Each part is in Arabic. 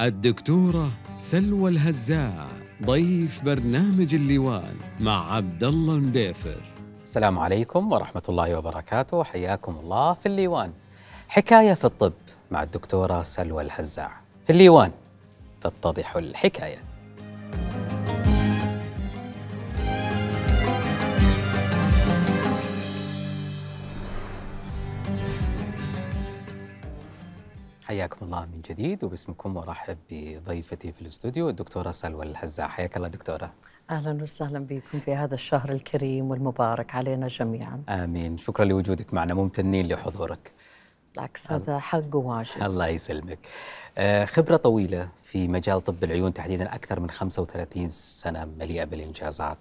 الدكتورة سلوى الهزاع ضيف برنامج اللواء مع عبد الله المديفر السلام عليكم ورحمة الله وبركاته. حياكم الله في الليوان حكاية في الطب مع الدكتورة سلوى الهزاع. في الليوان تتضح الحكاية. حياكم الله من جديد وباسمكم وارحب بضيفتي في الاستوديو الدكتورة سلوى الهزاع حياك الله دكتورة. أهلا وسهلا بكم في هذا الشهر الكريم والمبارك علينا جميعا. آمين. شكرا لوجودك معنا ممتنين لحضورك. بالعكس هذا حق وواجب الله يسلمك. آه، خبرة طويلة في مجال طب العيون تحديدا أكثر من 35 سنة مليئة بالإنجازات.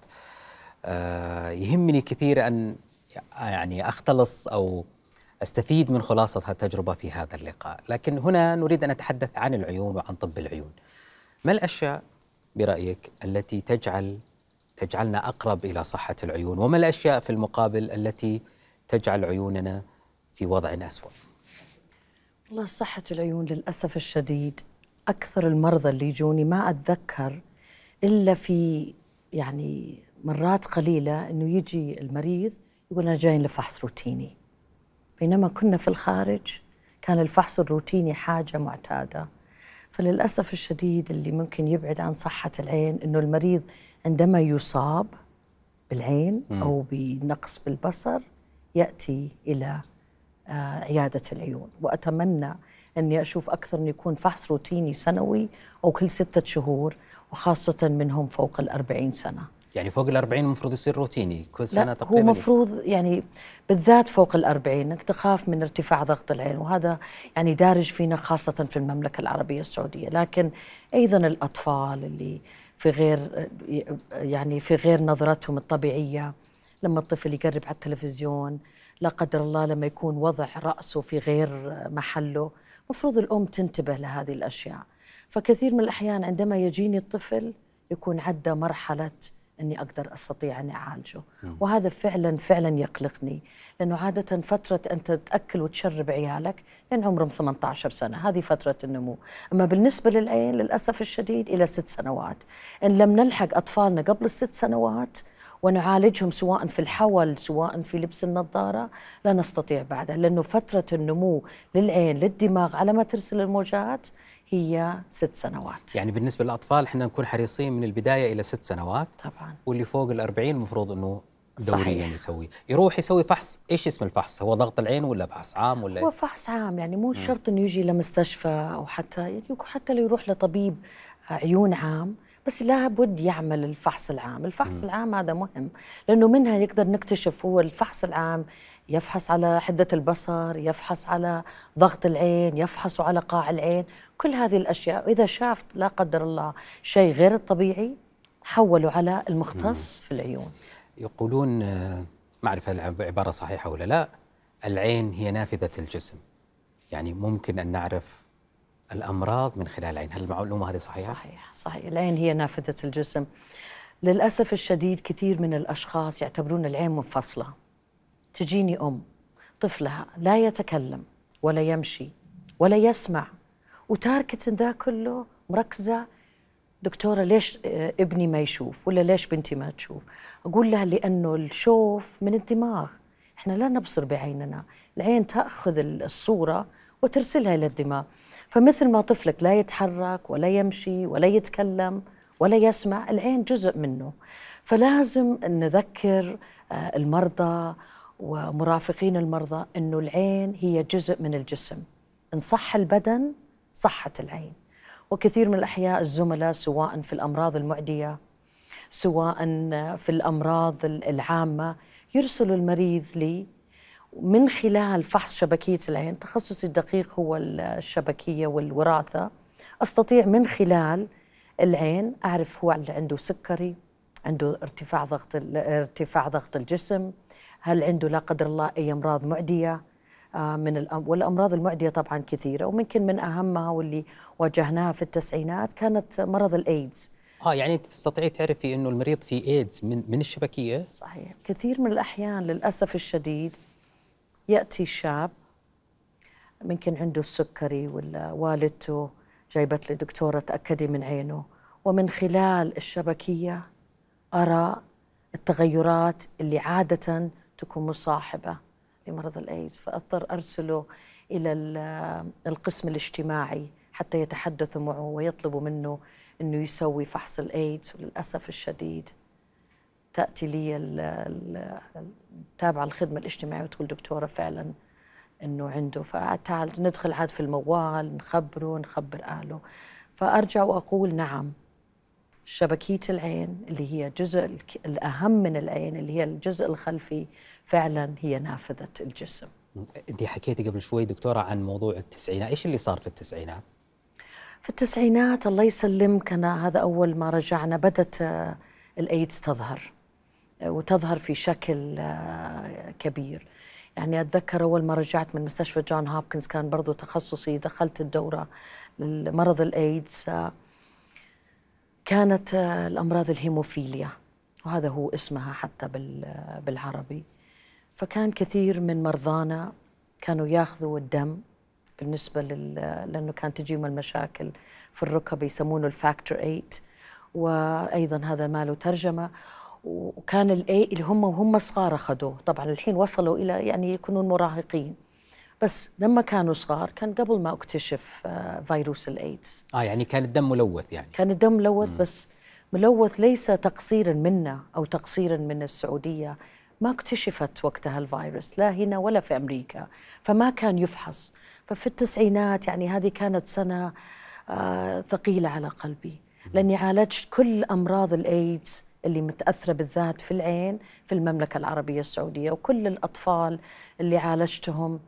آه، يهمني كثير أن يعني أختلص أو أستفيد من خلاصة هالتجربة في هذا اللقاء، لكن هنا نريد أن نتحدث عن العيون وعن طب العيون. ما الأشياء برأيك التي تجعل تجعلنا أقرب إلى صحة العيون، وما الأشياء في المقابل التي تجعل عيوننا في وضع اسوء؟ والله صحة العيون للأسف الشديد أكثر المرضى اللي يجوني ما أتذكر إلا في يعني مرات قليلة إنه يجي المريض يقول أنا جاي لفحص روتيني بينما كنا في الخارج كان الفحص الروتيني حاجة معتادة. فللأسف الشديد اللي ممكن يبعد عن صحة العين إنه المريض عندما يصاب بالعين أو بنقص بالبصر يأتي إلى آه، عيادة العيون. وأتمنى أني أشوف أكثر أن يكون فحص روتيني سنوي أو كل ستة شهور وخاصة منهم فوق الأربعين سنة. يعني فوق الأربعين المفروض يصير روتيني كل سنة لا تقريبا هو مفروض يعني بالذات فوق الأربعين أنك تخاف من ارتفاع ضغط العين وهذا يعني دارج فينا خاصة في المملكة العربية السعودية. لكن أيضا الأطفال اللي في غير يعني في غير نظرتهم الطبيعية لما الطفل يقرب على التلفزيون لا قدر الله لما يكون وضع رأسه في غير محله مفروض الأم تنتبه لهذه الأشياء. فكثير من الأحيان عندما يجيني الطفل يكون عدى مرحلة أني أقدر أستطيع أني أعالجه. وهذا فعلا فعلا يقلقني. لأنه عادة فترة أنت تأكل وتشرب عيالك لأن عمرهم 18 سنة. هذه فترة النمو. أما بالنسبة للعين للأسف الشديد إلى ست سنوات. إن لم نلحق أطفالنا قبل الست سنوات ونعالجهم سواء في الحول سواء في لبس النظارة لا نستطيع بعدها. لأنه فترة النمو للعين للدماغ على ما ترسل الموجات هي ست سنوات. يعني بالنسبة للأطفال إحنا نكون حريصين من البداية إلى ست سنوات. طبعا. واللي فوق الأربعين المفروض أنه دوريا. يسوي. يروح يسوي فحص. إيش اسم الفحص؟ هو ضغط العين ولا فحص عام ولا؟ هو فحص عام يعني مو شرط إنه يجي لمستشفى أو حتى يعني حتى لو يروح لطبيب عيون عام. بس لابد يعمل الفحص العام. الفحص م. العام هذا مهم لأنه منها يقدر نكتشف هو الفحص العام يفحص على حدة البصر يفحص على ضغط العين يفحص على قاع العين. كل هذه الأشياء إذا شاف لا قدر الله شيء غير الطبيعي حولوا على المختص. في العيون. يقولون ما أعرف العبارة صحيحة ولا لا العين هي نافذة الجسم يعني ممكن أن نعرف الأمراض من خلال العين. هل المعلومة هذه صحيحة؟ صحيح صحيح. العين هي نافذة الجسم للأسف الشديد كثير من الأشخاص يعتبرون العين منفصلة. تجيني أم طفلها لا يتكلم ولا يمشي ولا يسمع وتاركة ذا كله مركزة دكتورة ليش ابني ما يشوف؟ ولا ليش بنتي ما تشوف؟ أقول لها لأنه الشوف من الدماغ. إحنا لا نبصر بعيننا العين تأخذ الصورة وترسلها إلى الدماغ. فمثل ما طفلك لا يتحرك ولا يمشي ولا يتكلم ولا يسمع العين جزء منه. فلازم نذكر آه، المرضى ومرافقين المرضى إنه العين هي جزء من الجسم. إن صح البدن صحت العين. وكثير من الأحياء الزملاء سواء في الأمراض المعدية سواء في الأمراض العامة يرسلوا المريض لي من خلال فحص شبكية العين. تخصصي الدقيق هو الشبكية والوراثة. أستطيع من خلال العين أعرف هو عنده سكري عنده ارتفاع ضغط ارتفاع ضغط الجسم هل عنده لا قدر الله أي أمراض معدية؟ آه، من الأم والأمراض المعدية طبعا كثيرة وممكن من أهمها واللي واجهناها في التسعينات كانت مرض الإيدز آه يعني انت تستطيعي تعرفي إنه المريض في ايدز من من الشبكية؟ صحيح. كثير من الأحيان للأسف الشديد يأتي شاب ممكن عنده السكري ولا والدته جايبت لي دكتورة تأكدي من عينه ومن خلال الشبكية أرى التغيرات اللي عادة تكون مصاحبة لمرض الإيدز فأضطر أرسله إلى القسم الاجتماعي حتى يتحدثوا معه ويطلبوا منه أنه يسوي فحص الإيدز وللأسف الشديد تأتي لي التابعة الخدمة الاجتماعية وتقول دكتورة فعلا أنه عنده. فتعال ندخل عاد في الموال نخبره نخبر أهله. فأرجع وأقول نعم شبكية العين اللي هي جزء الأهم من العين اللي هي الجزء الخلفي فعلا هي نافذة الجسم. أنت حكيتي قبل شوي دكتورة عن موضوع التسعينات. إيش اللي صار في التسعينات؟ في التسعينات الله يسلمك أنا هذا أول ما رجعنا بدت آه، الأيدز تظهر آه، وتظهر في شكل آه، كبير. يعني أتذكر أول ما رجعت من مستشفى جون هوبكنز كان برضو تخصصي دخلت الدورة لمرض الإيدز كانت الأمراض الهيموفيليا وهذا هو اسمها حتى بالعربي. فكان كثير من مرضانا كانوا ياخذوا الدم بالنسبة لل... لأنه كانت تجيهم المشاكل في الركب يسمونه ال factor 8 وأيضا هذا ما له ترجمة. وكان الاي اللي هم وهم صغار أخذوه. طبعا الحين وصلوا إلى يعني يكونون مراهقين. بس لما كانوا صغار. كان قبل ما اكتشف آه، فيروس الايدز آه يعني كان الدم ملوث يعني. كان الدم ملوث بس ملوث ليس تقصيرا منا أو تقصيرا من السعودية. ما اكتشفت وقتها الفيروس لا هنا ولا في أمريكا. فما كان يفحص. ففي التسعينات يعني هذه كانت سنة آه ثقيلة على قلبي. لأني عالجت كل أمراض الايدز اللي متأثرة بالذات في العين في المملكة العربية السعودية وكل الأطفال اللي عالجتهم.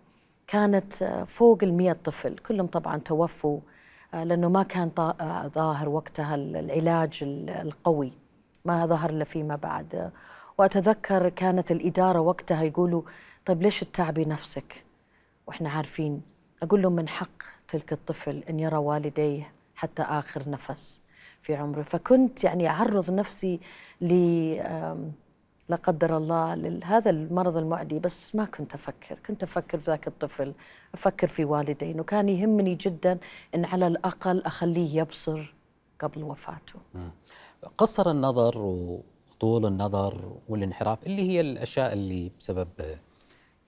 كانت آه، فوق المية طفل. كلهم طبعا توفوا آه، لأنه ما كان آه، ظاهر وقتها العلاج القوي. ما ظهر إلا فيما بعد. وأتذكر كانت الإدارة وقتها يقولوا طيب ليش تتعبي نفسك؟ وإحنا عارفين. أقول لهم من حق تلك الطفل أن يرى والديه حتى آخر نفس في عمره. فكنت يعني أعرض نفسي ل لا قدر الله لهذا المرض المعدي بس ما كنت أفكر. كنت أفكر في ذاك الطفل أفكر في والدين وكان يهمني جدا أن على الأقل أخليه يبصر قبل وفاته. قصر النظر وطول النظر والانحراف اللي هي الأشياء اللي بسبب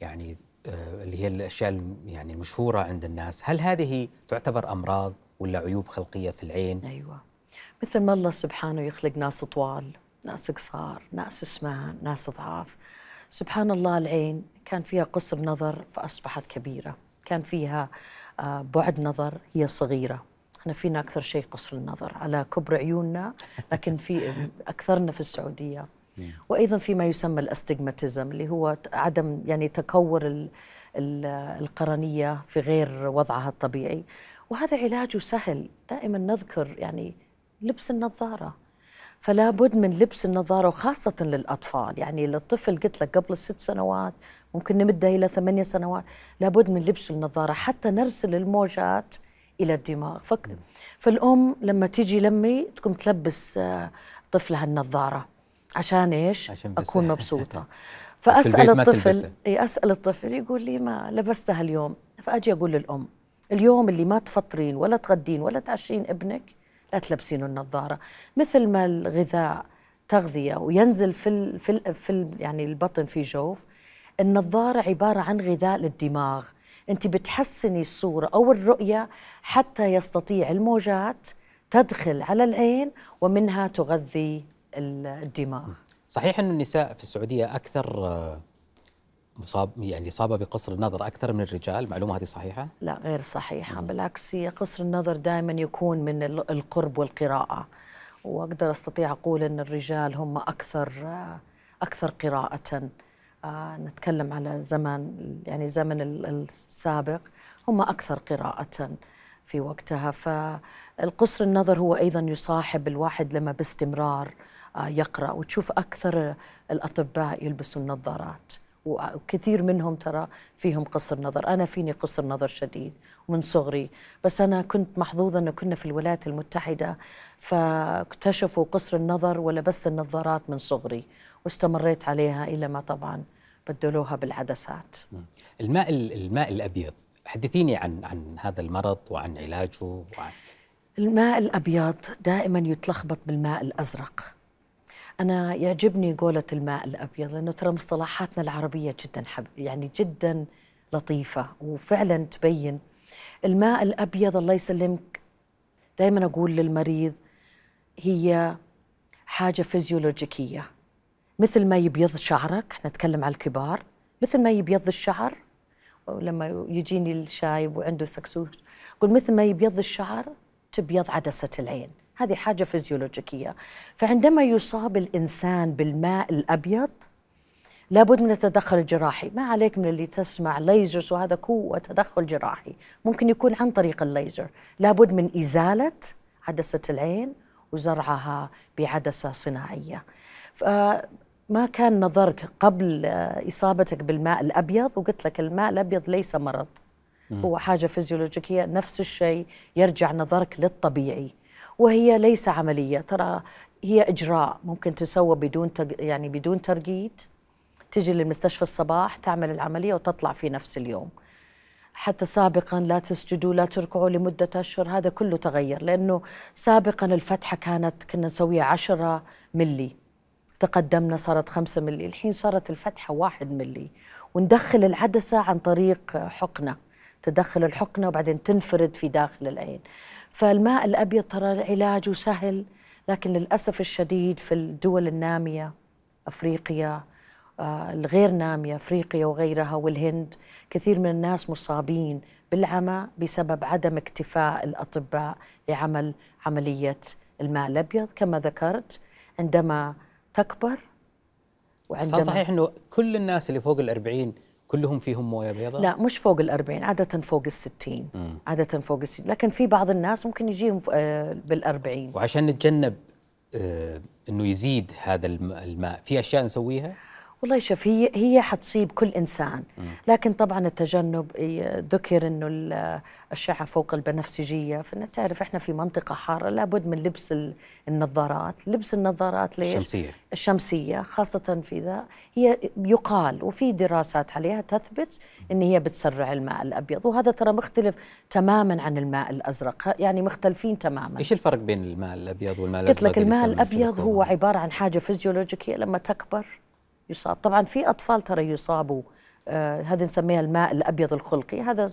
يعني آه، اللي هي الأشياء يعني المشهورة عند الناس. هل هذه تعتبر أمراض ولا عيوب خلقية في العين؟ أيوة. مثل ما الله سبحانه يخلق ناس طوال. ناس قصار ناس سمان ناس ضعاف. سبحان الله العين كان فيها قصر نظر فأصبحت كبيرة. كان فيها آه، بعد نظر هي صغيرة. إحنا فينا أكثر شيء قصر النظر على كبر عيوننا لكن في أكثرنا في السعودية. وأيضا في ما يسمى الاستجماتيزم اللي هو عدم يعني تكور القرنية في غير وضعها الطبيعي. وهذا علاجه سهل. دائما نذكر يعني لبس النظارة. فلا بد من لبس النظارة وخاصة للأطفال. يعني للطفل قلت لك قبل الست سنوات ممكن نمدها إلى ثمانية سنوات. لابد من لبس النظارة حتى نرسل الموجات إلى الدماغ. فالأم لما تيجي لمي تقوم تلبس آه، طفلها النظارة. عشان إيش؟ عشان أكون مبسوطة. فأسأل الطفل أسأل الطفل يقول لي ما لبستها اليوم؟ فأجي أقول للأم اليوم اللي ما تفطرين ولا تغدين ولا تعشين ابنك لا تلبسين النظارة. مثل ما الغذاء تغذية وينزل في ال في ال في ال يعني البطن في جوف النظارة عبارة عن غذاء للدماغ. أنت بتحسني الصورة أو الرؤية حتى يستطيع الموجات تدخل على العين ومنها تغذي الدماغ. صحيح أن النساء في السعودية أكثر مصاب يعني إصابة بقصر النظر أكثر من الرجال. معلومة هذه صحيحة؟ لا غير صحيحة. مم. بالعكس هي قصر النظر دائما يكون من القرب والقراءة. وأقدر أستطيع أقول أن الرجال هم أكثر أكثر قراءة. آه نتكلم على زمان يعني زمن السابق هم أكثر قراءة في وقتها. فالقصر النظر هو أيضا يصاحب الواحد لما باستمرار آه يقرأ وتشوف أكثر الأطباء يلبسوا النظارات. وكثير منهم ترى فيهم قصر نظر. أنا فيني قصر نظر شديد من صغري. بس أنا كنت محظوظة أنه كنا في الولايات المتحدة فاكتشفوا قصر النظر ولبست النظارات من صغري واستمريت عليها إلى ما طبعا بدلوها بالعدسات. الماء الماء الأبيض حدثيني عن عن هذا المرض وعن علاجه وعن الماء الأبيض دائما يتلخبط بالماء الأزرق. أنا يعجبني قولة الماء الأبيض لأنه ترى مصطلحاتنا العربية جدا حب يعني جدا لطيفة وفعلا تبين. الماء الأبيض الله يسلمك. دائما أقول للمريض هي حاجة فيزيولوجيكية. مثل ما يبيض شعرك نتكلم على الكبار مثل ما يبيض الشعر ولما يجيني الشايب وعنده سكسوس أقول مثل ما يبيض الشعر تبيض عدسة العين. هذه حاجة فيزيولوجيكية. فعندما يصاب الإنسان بالماء الأبيض لابد من التدخل الجراحي. ما عليك من اللي تسمع ليزرز وهذا قوة تدخل جراحي. ممكن يكون عن طريق الليزر. لابد من إزالة عدسة العين وزرعها بعدسة صناعية. ما كان نظرك قبل إصابتك بالماء الأبيض وقلت لك الماء الأبيض ليس مرض. هو حاجة فيزيولوجيكية نفس الشيء يرجع نظرك للطبيعي. وهي ليس عملية. ترى هي إجراء ممكن تسوى بدون تج... يعني بدون ترقيد. تجي للمستشفى الصباح تعمل العملية وتطلع في نفس اليوم. حتى سابقا لا تسجدوا لا تركعوا لمدة أشهر هذا كله تغير. لأنه سابقا الفتحة كانت كنا نسويها عشرة ملي تقدمنا صارت خمسة ملي الحين صارت الفتحة واحد ملي وندخل العدسة عن طريق حقنة. تدخل الحقنة وبعدين تنفرد في داخل العين. فالماء الأبيض ترى علاجه سهل لكن للأسف الشديد في الدول النامية أفريقيا آه، الغير نامية أفريقيا وغيرها والهند كثير من الناس مصابين بالعمى بسبب عدم اكتفاء الأطباء لعمل عملية الماء الأبيض. كما ذكرت عندما تكبر وعندما صحيح أنه كل الناس اللي فوق الأربعين كلهم فيهم موية بيضاء؟ لا مش فوق الأربعين عادة فوق الستين مم. عادة فوق الستين لكن في بعض الناس ممكن يجيهم آه، بالأربعين وعشان نتجنب آه، أنه يزيد هذا الماء في أشياء نسويها؟ والله شوف هي هي حتصيب كل إنسان. لكن طبعا التجنب ذكر إنه الاشعه فوق البنفسجية. فانت تعرف إحنا في منطقة حارة لابد من لبس النظارات. لبس النظارات ليش؟ الشمسية. الشمسية خاصة في ذا هي يقال وفي دراسات عليها تثبت إن هي بتسرع الماء الأبيض. وهذا ترى مختلف تماما عن الماء الأزرق. يعني مختلفين تماما. إيش الفرق بين الماء الأبيض والماء الازرق قلت لك الماء الأبيض هو عبارة عن حاجة فيزيولوجيكيه لما تكبر يصاب. طبعا في أطفال ترى يصابوا آه هذا نسميها الماء الأبيض الخلقي. هذا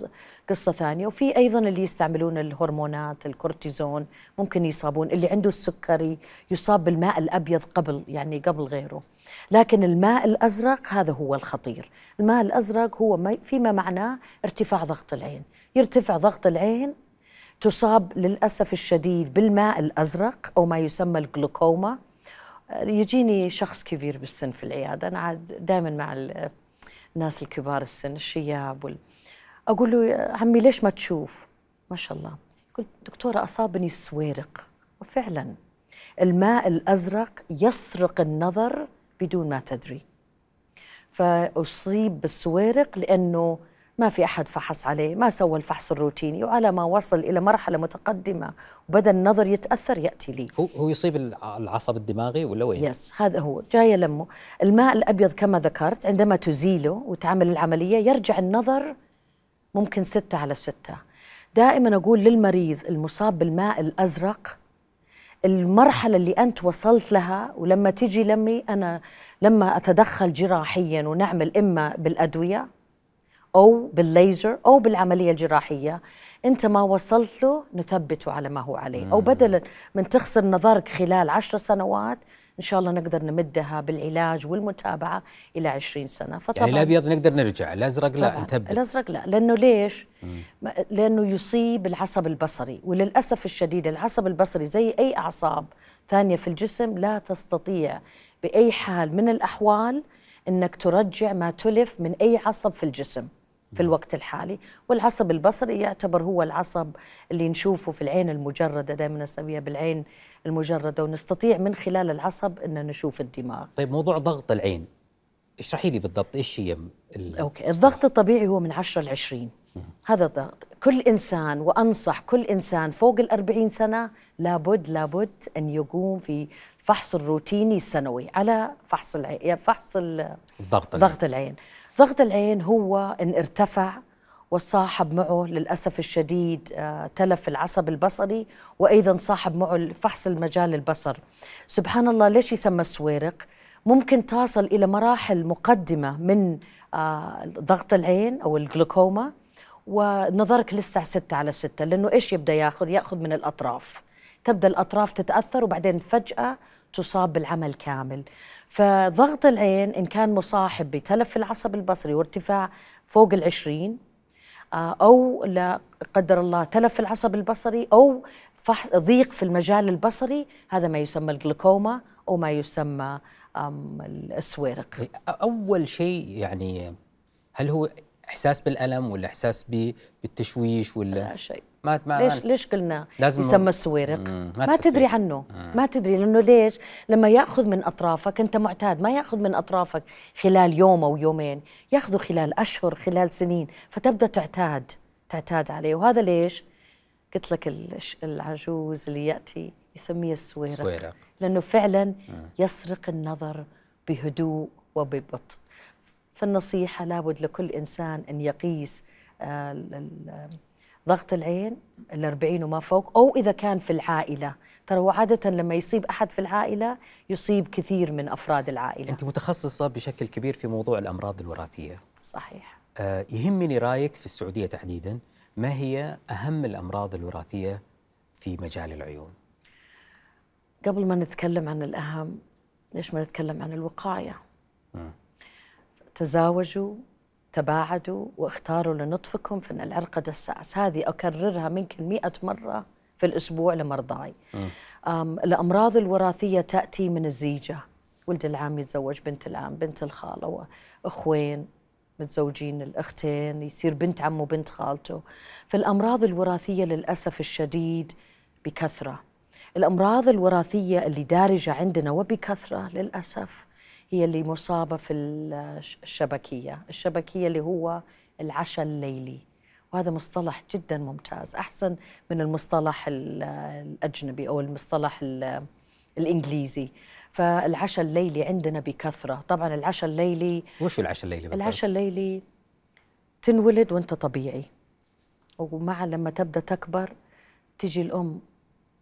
قصة ثانية. وفي أيضا اللي يستعملون الهرمونات الكورتيزون ممكن يصابون اللي عنده السكري يصاب بالماء الأبيض قبل يعني قبل غيره. لكن الماء الأزرق هذا هو الخطير. الماء الأزرق هو فيما معناه ارتفاع ضغط العين. يرتفع ضغط العين تصاب للأسف الشديد بالماء الأزرق أو ما يسمى الجلوكوما. يجيني شخص كبير بالسن في العيادة. أنا عاد دائما مع الناس الكبار السن الشياب وال... أقول له عمي ليش ما تشوف؟ ما شاء الله. يقول دكتورة أصابني السويرق وفعلا الماء الأزرق يسرق النظر بدون ما تدري. فأصيب بالسويرق لأنه ما في أحد فحص عليه ما سوى الفحص الروتيني وعلى ما وصل إلى مرحلة متقدمة وبدأ النظر يتأثر يأتي لي. هو هو يصيب العصب الدماغي ولا وين؟ يس هذا هو. جاي لمه. الماء الأبيض كما ذكرت عندما تزيله وتعمل العملية يرجع النظر ممكن ستة على ستة. دائما أقول للمريض المصاب بالماء الأزرق المرحلة اللي أنت وصلت لها ولما تجي لمي أنا لما أتدخل جراحيا ونعمل إما بالأدوية أو بالليزر أو بالعملية الجراحية أنت ما وصلت له نثبته على ما هو عليه. أو بدلا من تخسر نظرك خلال عشر سنوات إن شاء الله نقدر نمدها بالعلاج والمتابعة إلى عشرين سنة. فطبعا يعني الأبيض نقدر نرجع الأزرق لا نثبت. الأزرق لا. لأنه ليش؟ مم. لأنه يصيب العصب البصري. وللأسف الشديد العصب البصري زي أي أعصاب ثانية في الجسم لا تستطيع بأي حال من الأحوال أنك ترجع ما تلف من أي عصب في الجسم. في الوقت الحالي والعصب البصري يعتبر هو العصب اللي نشوفه في العين المجردة. دائما نسميها بالعين المجردة ونستطيع من خلال العصب أن نشوف الدماغ. طيب موضوع ضغط العين اشرحي لي بالضبط إيش هي أوكي الضغط الطبيعي هو من 10 ل 20 هذا الضغط كل إنسان وأنصح كل إنسان فوق ال 40 سنة لابد لابد أن يقوم في الفحص الروتيني السنوي على فحص العين فحص الضغط العين. ضغط العين. ضغط العين هو إن ارتفع وصاحب معه للأسف الشديد آه، تلف العصب البصري وأيضا صاحب معه فحص المجال البصر. سبحان الله ليش يسمى السويرق ممكن تصل إلى مراحل مقدمة من آه، ضغط العين أو الجلوكوما ونظرك لسه ستة على ستة لأنه إيش يبدأ ياخذ؟ ياخذ من الأطراف. تبدأ الأطراف تتأثر وبعدين فجأة تصاب بالعمل كامل. فضغط العين إن كان مصاحب بتلف العصب البصري وارتفاع فوق العشرين آه، أو لا قدر الله تلف العصب البصري أو ضيق في المجال البصري هذا ما يسمى الجلوكوما أو ما يسمى السويرق إيه، أول شيء يعني هل هو إحساس بالألم ولا إحساس بالتشويش ولا؟ لا شيء. ما ما ليش ليش قلنا لازم يسمى السويرق ما, ما تدري عنه مم. ما تدري لأنه ليش؟ لما يأخذ من أطرافك أنت معتاد ما يأخذ من أطرافك خلال يوم أو يومين يأخذه خلال أشهر خلال سنين فتبدأ تعتاد تعتاد عليه. وهذا ليش؟ قلت لك العجوز اللي يأتي يسميه السويرق سويرق. لأنه فعلا يسرق النظر بهدوء وببطء. فالنصيحة لابد لكل إنسان أن يقيس آه ضغط العين الأربعين وما فوق أو إذا كان في العائلة. ترى هو عادة لما يصيب أحد في العائلة يصيب كثير من أفراد العائلة. أنت متخصصة بشكل كبير في موضوع الأمراض الوراثية. صحيح. آه يهمني رأيك في السعودية تحديدا ما هي أهم الأمراض الوراثية في مجال العيون؟ قبل ما نتكلم عن الأهم ليش ما نتكلم عن الوقاية؟ م. تزاوجوا تباعدوا واختاروا لنطفكم فإن العرق دساس هذه أكررها ممكن مئة مرة في الأسبوع لمرضاي. الأمراض الوراثية تأتي من الزيجة. ولد العام يتزوج بنت العام بنت الخالة أخوين متزوجين الأختين يصير بنت عمه وبنت خالته. فالأمراض الوراثية للأسف الشديد بكثرة. الأمراض الوراثية اللي دارجة عندنا وبكثرة للأسف هي اللي مصابة في الشبكية. الشبكية اللي هو العشاء الليلي. وهذا مصطلح جدا ممتاز. أحسن من المصطلح الأجنبي أو المصطلح الإنجليزي. فالعشاء الليلي عندنا بكثرة. طبعا العشاء الليلي وش العشاء الليلي بالضبط؟ العشاء الليلي تنولد وأنت طبيعي. ومع لما تبدأ تكبر تجي الأم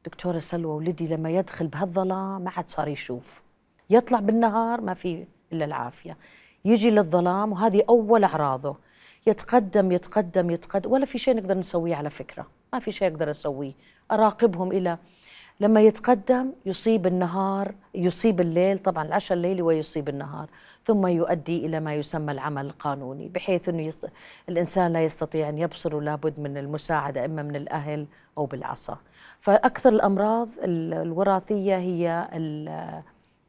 دكتورة سلوى ولدي لما يدخل بهالظلام ما عاد صار يشوف. يطلع بالنهار ما في إلا العافية. يجي للظلام وهذه أول أعراضه. يتقدم يتقدم يتقدم ولا في شيء نقدر نسويه على فكرة. ما في شيء أقدر أسويه. أراقبهم إلى لما يتقدم يصيب النهار يصيب الليل طبعا العشاء الليلي ويصيب النهار؟ ثم يؤدي إلى ما يسمى العمل القانوني بحيث أنه يست... الإنسان لا يستطيع أن يبصر ولابد من المساعدة إما من الأهل أو بالعصا. فأكثر الأمراض الوراثية هي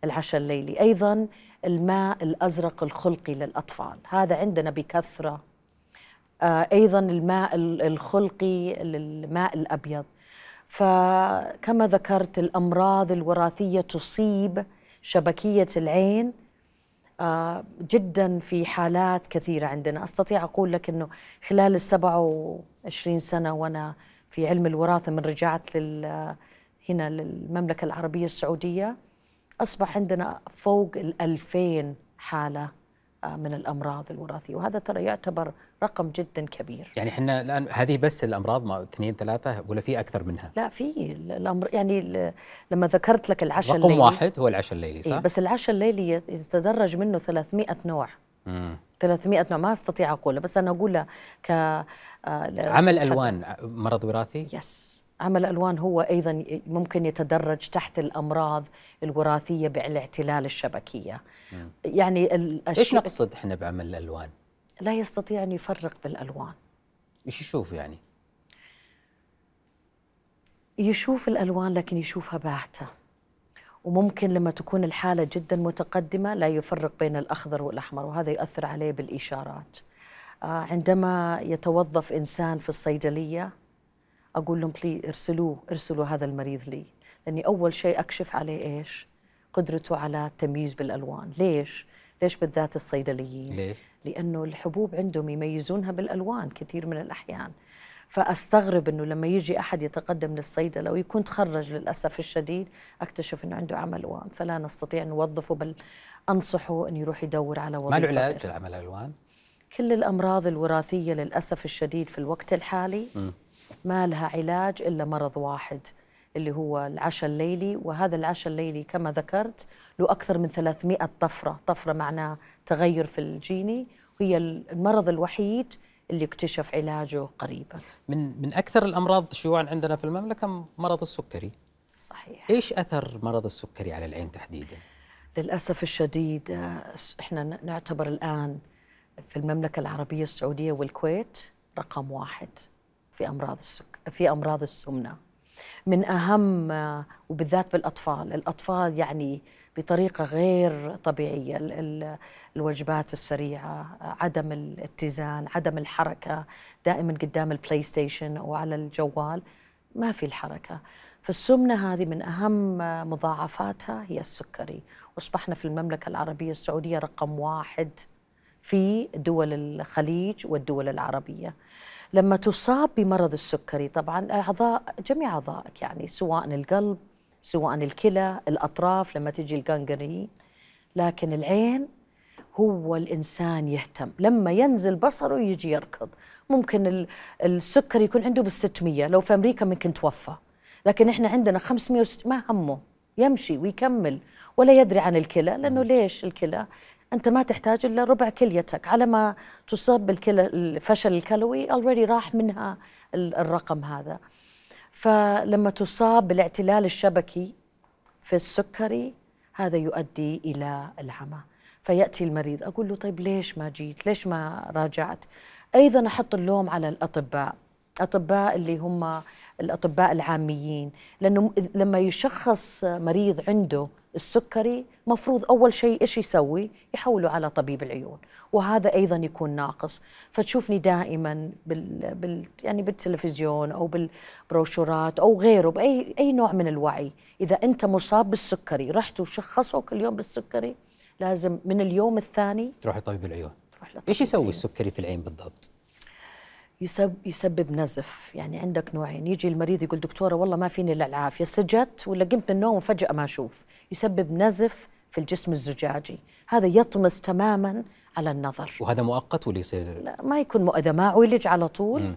العشاء الليلي. أيضا الماء الأزرق الخلقي للأطفال. هذا عندنا بكثرة. آه، أيضا الماء الخلقي الماء الأبيض. فكما ذكرت الأمراض الوراثية تصيب شبكية العين آه، جدا في حالات كثيرة عندنا. أستطيع أقول لك أنه خلال السبع وعشرين سنة وأنا في علم الوراثة من رجعت لل هنا للمملكة العربية السعودية أصبح عندنا فوق الألفين حالة آه، من الأمراض الوراثية وهذا ترى يعتبر رقم جدا كبير يعني إحنا الآن هذه بس الأمراض ما اثنين ثلاثة ولا في أكثر منها؟ لا في الأمر يعني لما ذكرت لك العشاء الليلي رقم واحد هو العشاء الليلي صح؟ إيه بس العشاء الليلي يتدرج منه 300 نوع مم. 300 نوع ما أستطيع أقوله بس أنا اقولها ك آه، عمل ألوان مرض وراثي؟ يس عمل الألوان هو أيضا ممكن يتدرج تحت الأمراض الوراثية بالاعتلال الشبكية مم. يعني إيش نقصد إحنا بعمل الألوان؟ لا يستطيع أن يفرق بالألوان إيش يشوف يعني؟ يشوف الألوان لكن يشوفها باهتة وممكن لما تكون الحالة جدا متقدمة لا يفرق بين الأخضر والأحمر وهذا يؤثر عليه بالإشارات آه، عندما يتوظف إنسان في الصيدلية أقول لهم بلي ارسلوه ارسلوا هذا المريض لي. لأني أول شيء أكشف عليه إيش؟ قدرته على التمييز بالألوان. ليش؟ ليش بالذات الصيدليين؟ ليه؟ لأنه الحبوب عندهم يميزونها بالألوان كثير من الأحيان. فأستغرب إنه لما يجي أحد يتقدم للصيدلة ويكون تخرج للأسف الشديد أكتشف إنه عنده عمى الوان فلا نستطيع نوظفه بل أنصحه انه يروح يدور على وظيفه ما له علاج العمى الألوان؟ كل الأمراض الوراثية للأسف الشديد في الوقت الحالي ما لها علاج إلا مرض واحد اللي هو العشاء الليلي. وهذا العشاء الليلي كما ذكرت له أكثر من 300 طفرة. طفرة معناه تغير في الجيني. وهي المرض الوحيد اللي اكتشف علاجه قريبا. من من أكثر الأمراض شيوعا عندنا في المملكة مرض السكري. صحيح. إيش أثر مرض السكري على العين تحديدا؟ للأسف الشديد آه، إحنا نعتبر الآن في المملكة العربية السعودية والكويت رقم واحد. في أمراض السك في أمراض السمنة. من آه، وبالذات بالأطفال. الأطفال يعني بطريقة غير ال- الوجبات السريعة آه، عدم الاتزان عدم الحركة. دائما قدام البلاي ستيشن أو على الجوال ما في الحركة. فالسمنة هذه من أهم مضاعفاتها هي السكري. وأصبحنا في المملكة العربية السعودية رقم واحد في دول الخليج والدول العربية. لما تصاب بمرض السكري. طبعا أعضاء جميع أعضائك يعني سواء القلب سواء الكلى الأطراف لما تجي ال gangrene لكن العين هو الإنسان يهتم. لما ينزل بصره يجي يركض. ممكن ال- السكر يكون عنده بالستمية. لو في أمريكا ممكن توفى. لكن إحنا عندنا 560 ما همه. يمشي ويكمل. ولا يدري عن الكلى لأنه ليش الكلى؟ أنت ما تحتاج إلا ربع كليتك. على ما تصاب بالكلى الفشل الكلوي already راح منها ال- الرقم هذا. فلما تصاب بالاعتلال الشبكي في السكري هذا يؤدي إلى العمى. فيأتي المريض أقول له طيب ليش ما جيت؟ ليش ما راجعت؟ أيضا أحط اللوم على الأطباء. أطباء اللي هم الأطباء العاميين. لأنه لما يشخص مريض عنده السكري مفروض أول شيء إيش يسوي؟ يحوله على طبيب العيون وهذا أيضا يكون ناقص. فتشوفني دائما بال, بال يعني بالتلفزيون أو بالبروشورات أو غيره بأي أي نوع من الوعي. إذا أنت مصاب بالسكري رحت وشخصوك اليوم بالسكري لازم من اليوم الثاني تروح لطبيب العيون. تروح لطبيب إيش يسوي العيون. السكري في العين بالضبط؟ يسبب يسبب نزف. يعني عندك نوعين. يجي المريض يقول دكتورة والله ما فيني إلا العافية سجدت ولا قمت من النوم وفجأة ما أشوف. يسبب نزف في الجسم الزجاجي. هذا يطمس تماما على النظر. وهذا مؤقت ولا يصير؟ لا ما يكون مو إذا ما عولج على طول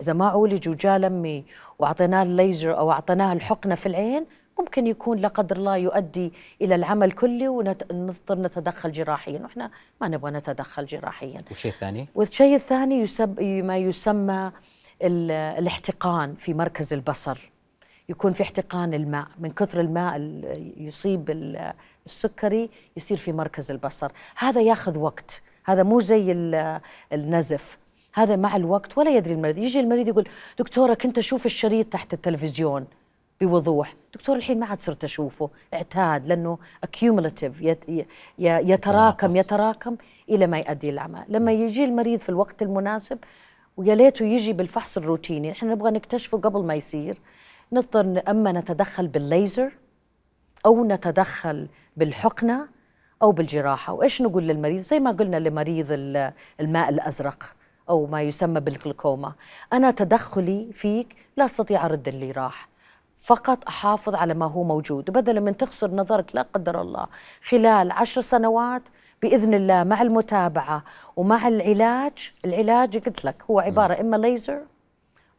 إذا ما عولج وجاء لمي وأعطيناه الليزر أو أعطيناه الحقنة في العين ممكن يكون لا قدر الله يؤدي إلى العمى الكلي ونضطر نتدخل جراحيا. وإحنا ما نبغى نتدخل جراحيا. والشيء الثاني؟ والشيء الثاني يسب ما يسمى ال- الاحتقان في مركز البصر. يكون في احتقان الماء. من كثر الماء ال- يصيب ال- السكري يصير في مركز البصر. هذا ياخذ وقت. هذا مو زي ال- النزف. هذا مع الوقت ولا يدري المريض. يجي المريض يقول دكتورة كنت أشوف الشريط تحت التلفزيون. بوضوح. دكتور الحين ما عاد صرت أشوفه. اعتاد ي- ي- يتراكم. يتراكم إلى ما يؤدي العمى لما يجي المريض في الوقت المناسب ويا ليته يجي بالفحص الروتيني إحنا نبغى نكتشفه قبل ما يصير نضطر أما نتدخل بالليزر أو نتدخل بالحقنة أو بالجراحة. وإيش نقول للمريض؟ زي ما قلنا لمريض ال- الماء الأزرق أو ما يسمى بالجلوكوما. أنا تدخلي فيك لا أستطيع أرد اللي راح. فقط أحافظ على ما هو موجود بدلا من تخسر نظرك لا قدر الله خلال عشر سنوات بإذن الله مع المتابعة ومع العلاج العلاج قلت لك هو عبارة إما ليزر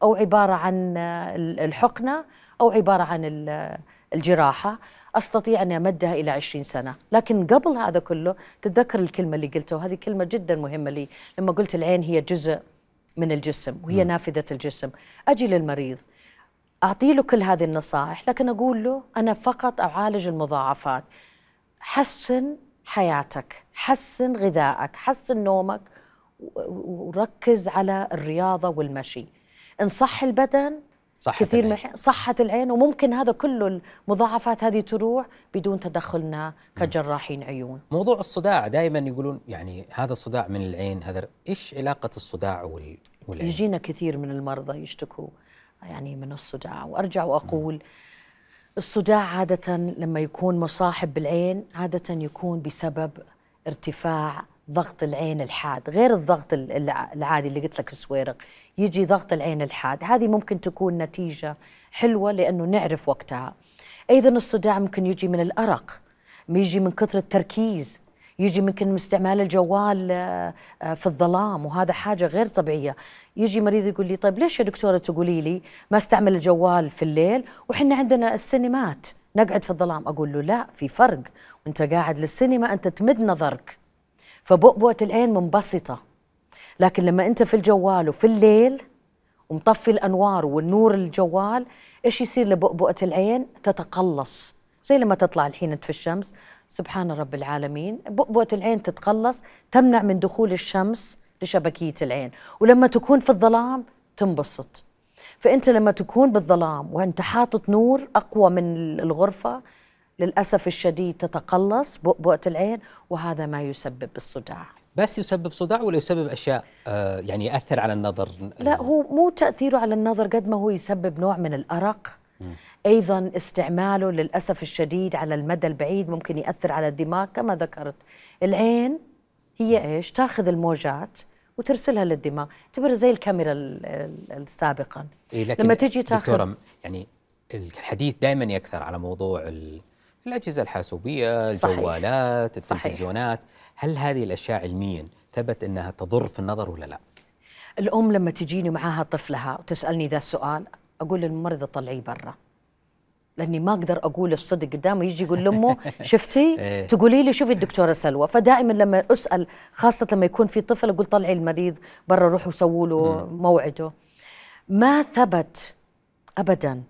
أو عبارة عن ال- الحقنة أو عبارة عن ال- الجراحة. أستطيع اني أمدها إلى 20 سنة، لكن قبل هذا كله تتذكر الكلمة اللي قلتها وهذه كلمة جدا مهمة لي. لما قلت العين هي جزء من الجسم وهي نافذة الجسم، أجي للمريض. أعطي له كل هذه النصائح لكن أقول له أنا فقط أعالج المضاعفات. حسن حياتك حسن غذائك حسن نومك وركز على الرياضة والمشي. إن صح البدن صحة كثير من العين. الحين صحة العين وممكن هذا كله المضاعفات هذه تروح بدون تدخلنا كجراحين عيون. موضوع الصداع دائما يقولون يعني هذا الصداع من العين هذا إيش علاقة الصداع وال والعين؟ يجينا كثير من المرضى يشتكوا يعني من الصداع. وأرجع وأقول الصداع عادة لما يكون مصاحب بالعين عادة يكون بسبب ارتفاع ضغط العين الحاد غير الضغط ال- الع- العادي اللي قلت لك السويرق. يجي ضغط العين الحاد هذه ممكن تكون نتيجة حلوة لأنه نعرف وقتها. أيضا الصداع ممكن يجي من الأرق يجي من كثر التركيز. يجي ممكن استعمال الجوال آه، آه، في الظلام وهذا حاجة غير طبيعية. يجي مريض يقول لي طيب ليش يا دكتورة تقولي لي ما استعمل الجوال في الليل وحنا عندنا السينمات نقعد في الظلام؟ أقول له لا في فرق. وأنت قاعد للسينما أنت تمد نظرك. فبؤبؤة العين منبسطة. لكن لما أنت في الجوال وفي الليل ومطفي الأنوار والنور الجوال إيش يصير لبؤبؤة العين؟ تتقلص. زي لما تطلع الحين أنت في الشمس سبحان رب العالمين. بؤبؤة العين تتقلص تمنع من دخول الشمس لشبكية العين. ولما تكون في الظلام تنبسط. فأنت لما تكون بالظلام وأنت حاطط نور أقوى من الغرفة للأسف الشديد تتقلص بؤبؤة العين وهذا ما يسبب الصداع بس يسبب صداع ولا يسبب أشياء آه يعني يأثر على النظر؟ لا هو مو تأثيره على النظر قد ما هو يسبب نوع من الأرق. أيضا استعماله للأسف الشديد على المدى البعيد ممكن يأثر على الدماغ كما ذكرت العين هي إيش تأخذ الموجات وترسلها للدماغ اعتبرها زي الكاميرا ال- ال- السابقا إيه لكن لما تجي تأخذ دكتورة يعني الحديث دائما يكثر على موضوع ال- الأجهزة الحاسوبية صحيح. الجوالات صحيح. التلفزيونات هل هذه الأشياء علميا ثبت أنها تضر في النظر ولا لا؟ الأم لما تجيني معاها طفلها وتسألني ذا السؤال أقول للممرضة طلعيه برا لأني ما أقدر أقول الصدق قدامه يجي يقول لأمه شفتي؟ إيه. تقولي لي شوفي الدكتورة سلوى. فدائما لما أسأل خاصة لما يكون في طفل أقول طلعي المريض برا روحوا سووا له موعده. ما ثبت ابدا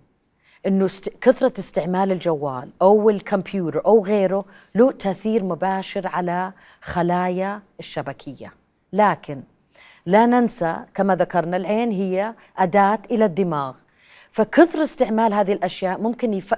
إنه است... كثرة استعمال الجوال أو الكمبيوتر أو غيره له تأثير مباشر على خلايا الشبكية. لكن لا ننسى كما ذكرنا العين هي أداة إلى الدماغ. فكثر استعمال هذه الأشياء ممكن يف...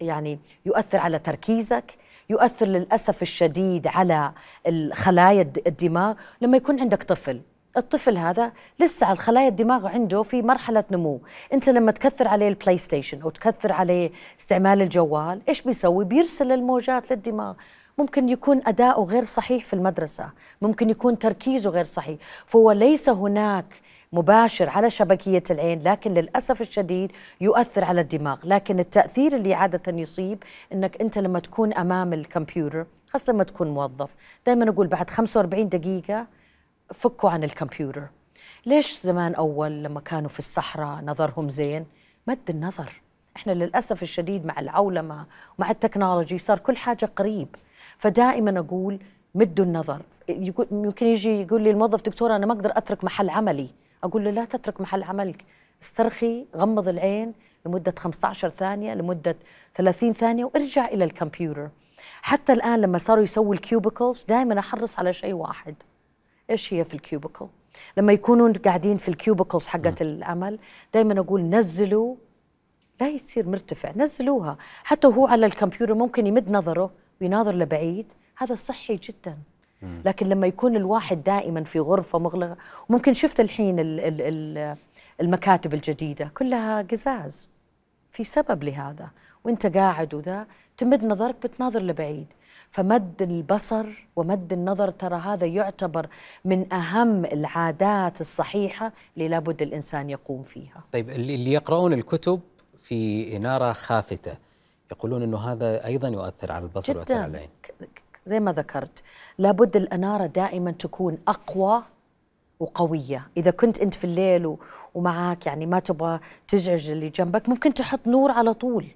يعني يؤثر على تركيزك يؤثر للأسف الشديد على الخلايا الد- الدماغ. لما يكون عندك طفل الطفل هذا لسه الخلايا الدماغ عنده في مرحلة نمو. أنت لما تكثر عليه البلاي ستيشن أو تكثر عليه استعمال الجوال إيش بيسوي؟ بيرسل الموجات للدماغ. ممكن يكون أداؤه غير صحيح في المدرسة ممكن يكون تركيزه غير صحيح. فهو ليس هناك مباشر على شبكية العين لكن للأسف الشديد يؤثر على الدماغ. لكن التأثير اللي عادة يصيب أنك أنت لما تكون أمام الكمبيوتر خاصة لما تكون موظف دائما أقول بعد 45 دقيقة فكوا عن الكمبيوتر. ليش زمان أول لما كانوا في الصحراء نظرهم زين؟ مد النظر. إحنا للأسف الشديد مع العولمة ومع التكنولوجي صار كل حاجة قريب. فدائما أقول مدوا النظر. يمكن يجي يقول لي الموظف دكتورة أنا ما أقدر أترك محل عملي. أقول له لا تترك محل عملك. استرخي غمض العين لمدة 15 ثانية لمدة 30 ثانية وارجع إلى الكمبيوتر. حتى الآن لما صاروا يسووا ال cubicles دائما أحرص على شيء واحد. إيش هي في ال cubicle؟ لما يكونوا قاعدين في ال cubicles حقت العمل دائما أقول نزلوا. لا يصير مرتفع نزلوها. حتى هو على الكمبيوتر ممكن يمد نظره ويناظر لبعيد. هذا صحي جدا. لكن لما يكون الواحد دائما في غرفة مغلقة ممكن شفت الحين ال ال ال المكاتب الجديدة كلها قزاز. في سبب لهذا. وانت قاعد وذا تمد نظرك بتناظر لبعيد. فمد البصر ومد النظر ترى هذا يعتبر من أهم العادات الصحيحة اللي لابد الإنسان يقوم فيها. طيب اللي يقرؤون الكتب في إنارة خافتة يقولون أنه هذا أيضا يؤثر على البصر ويؤثر على العين. زي ما ذكرت لابد الأنارة دائما تكون أقوى وقوية. إذا كنت أنت في الليل و- ومعاك يعني ما تبغى تزعج اللي جنبك ممكن تحط نور على طول.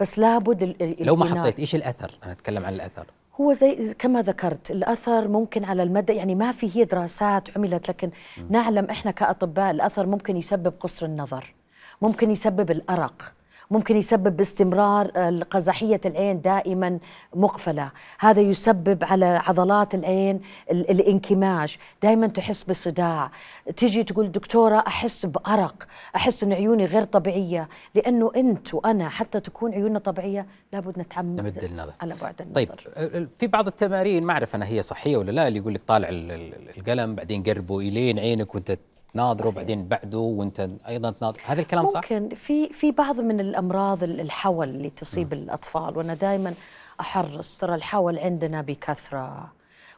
بس لابد ال- لو ما. حطيت إيش الأثر؟ أنا أتكلم عن الأثر. هو زي كما ذكرت الأثر ممكن على المدى يعني ما في هي دراسات عملت لكن نعلم إحنا كأطباء الأثر ممكن يسبب قصر النظر ممكن يسبب الأرق. ممكن يسبب باستمرار آه، قزحية العين دائما مقفلة. هذا يسبب على عضلات العين ال- الانكماش. دائما تحس بصداع تجي تقول دكتورة أحس بأرق. أحس أن عيوني غير طبيعية. لأنه أنت وأنا حتى تكون عيوننا طبيعية لابد نتعمد نمد النظر. على بعد النظر. طيب في بعض التمارين ما أعرف أنا هي صحية ولا لا اللي يقول لك طالع ال- ال- القلم بعدين قربه إلين عينك وأنت تناظره صحيح. بعدين بعده وأنت أيضا تناظر هذا الكلام صح؟ ممكن في في بعض من الأمراض ال- الحول اللي تصيب الأطفال وأنا دائما أحرص ترى الحول عندنا بكثرة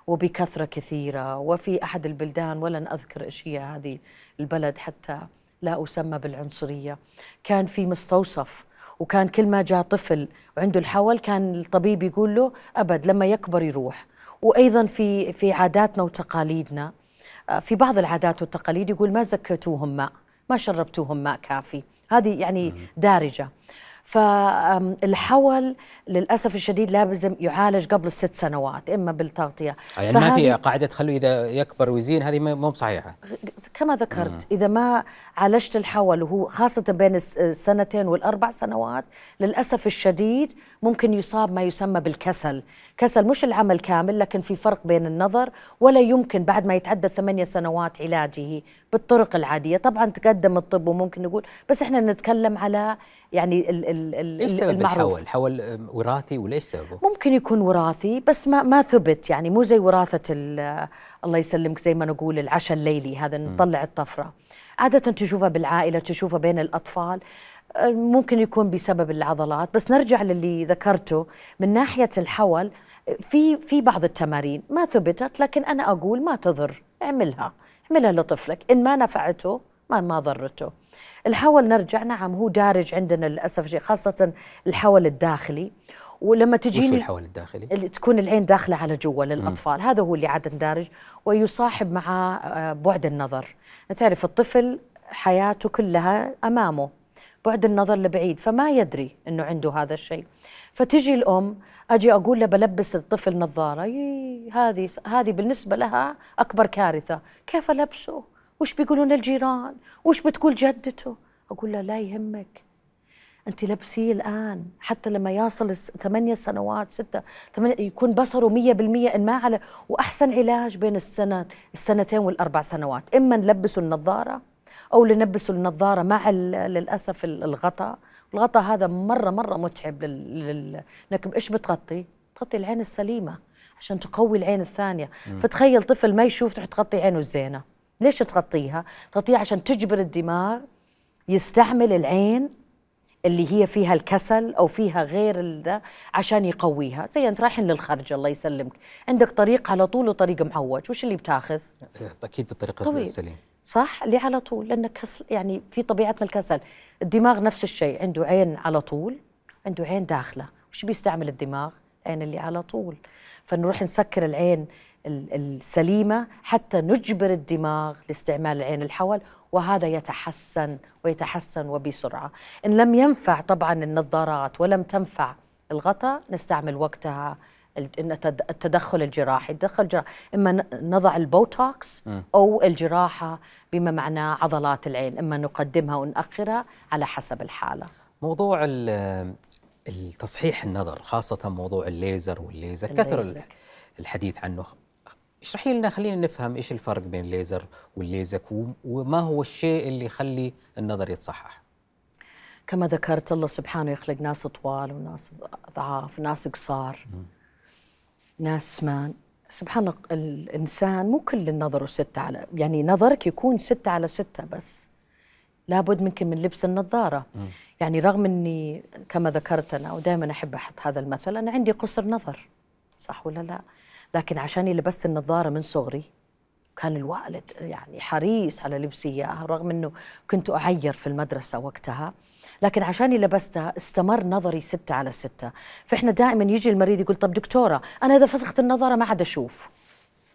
وبكثرة كثيرة وفي أحد البلدان ولن أذكر إيش هي هذه البلد حتى لا أسمى بالعنصرية كان في مستوصف وكان كل ما جاء طفل وعنده الحول كان الطبيب يقول له أبد لما يكبر يروح وأيضا في في عاداتنا وتقاليدنا في بعض العادات والتقاليد يقول ما زكيتوهم ماء ما شربتوهم ماء كافي. هذه يعني دارجة. فالحول للأسف الشديد لازم يعالج قبل الست سنوات إما بالتغطية. يعني ما في قاعدة تخليه إذا يكبر ويزين هذه مو بصحيحة. كما ذكرت مم. إذا ما عالجت الحول وهو خاصة بين السنتين والأربع سنوات للأسف الشديد ممكن يصاب ما يسمى بالكسل. كسل مش العمل كامل لكن في فرق بين النظر ولا يمكن بعد ما يتعدى ثمانية سنوات علاجه بالطرق العادية. طبعا تقدم الطب وممكن نقول بس إحنا نتكلم على يعني ال ال ال إيش سبب المعروف. الحول؟ حول وراثي ولا إيش سببه؟ ممكن يكون وراثي بس ما ما ثبت. يعني مو زي وراثة الله يسلمك زي ما نقول العشاء الليلي هذا نطلع الطفرة. عادة تشوفها بالعائلة تشوفها بين الأطفال. ممكن يكون بسبب العضلات. بس نرجع للي ذكرته من ناحية الحول في في بعض التمارين ما ثبتت لكن أنا أقول ما تضر اعملها اعملها لطفلك. إن ما نفعته ما ما ضرته. الحول نرجع نعم هو دارج عندنا للأسف شيء خاصة الحول الداخلي. ولما تجيني الحول الداخلي؟ اللي تكون العين داخلة على جوا للاطفال. هذا هو اللي عادة دارج ويصاحب مع آه، بعد النظر. تعرف الطفل حياته كلها أمامه. بعد النظر لبعيد فما يدري إنه عنده هذا الشيء. فتجي الأم أجي أقول له بلبس الطفل نظارة. هذه هذه بالنسبة لها أكبر كارثة. كيف ألبسه؟ وش بيقولون الجيران؟ وش بتقول جدته؟ أقول له لا يهمك. أنت لبسيه الآن حتى لما يصل ثمانية سنوات ستة ثمانية يكون بصره مية بالمية إن ما على وأحسن علاج بين السنة السنتين والأربع سنوات. إما نلبسه النظارة أو نلبسه النظارة مع للأسف الغطاء. الغطاء هذا مرة مرة متعب لل... لكن إيش بتغطي؟ تغطي العين السليمة عشان تقوي العين الثانية. مم. فتخيل طفل ما يشوف تروح تغطي عينه الزينه ليش تغطيها؟ تغطيها عشان تجبر الدماغ يستعمل العين اللي هي فيها الكسل أو فيها غير ده عشان يقويها. زي أنت رايحين للخرج الله يسلمك. عندك طريق على طول وطريق معوج وش اللي بتاخذ؟ أكيد الطريق السليم. صح؟ اللي على طول؟ لأن كسل يعني في طبيعتنا الكسل. الدماغ نفس الشيء عنده عين على طول عنده عين داخلة. وش بيستعمل الدماغ؟ عين اللي على طول. فنروح نسكر العين السليمة حتى نجبر الدماغ لاستعمال العين الحول وهذا يتحسن ويتحسن وبسرعة. إن لم ينفع طبعا النظارات ولم تنفع الغطاء نستعمل وقتها التدخل الجراحي. التدخل الجراحي إما نضع البوتوكس أو الجراحة بما معناه عضلات العين إما نقدمها ونأخرها على حسب الحالة. موضوع التصحيح النظر خاصة موضوع الليزر والليزر كثر الحديث عنه. اشرحي لنا خلينا نفهم إيش الفرق بين الليزر والليزك وما هو الشيء اللي يخلي النظر يتصحح. كما ذكرت الله سبحانه يخلق ناس طوال وناس ضعاف ناس قصار. ناس سمان سبحان الإنسان مو كل النظر ستة على يعني نظرك يكون ستة على ستة بس. لابد منك من لبس النظارة. م. يعني رغم أني كما ذكرت أنا ودائما أحب أحط هذا المثل أنا عندي قصر نظر صح ولا لا؟ لكن عشان لبست النظارة من صغري كان الوالد يعني حريص على لبسي إياها رغم إنه كنت أعير في المدرسة وقتها. لكن عشاني لبستها استمر نظري ستة على ستة. فإحنا دائما يجي المريض يقول طب دكتورة أنا إذا فسخت النظارة ما عاد أشوف.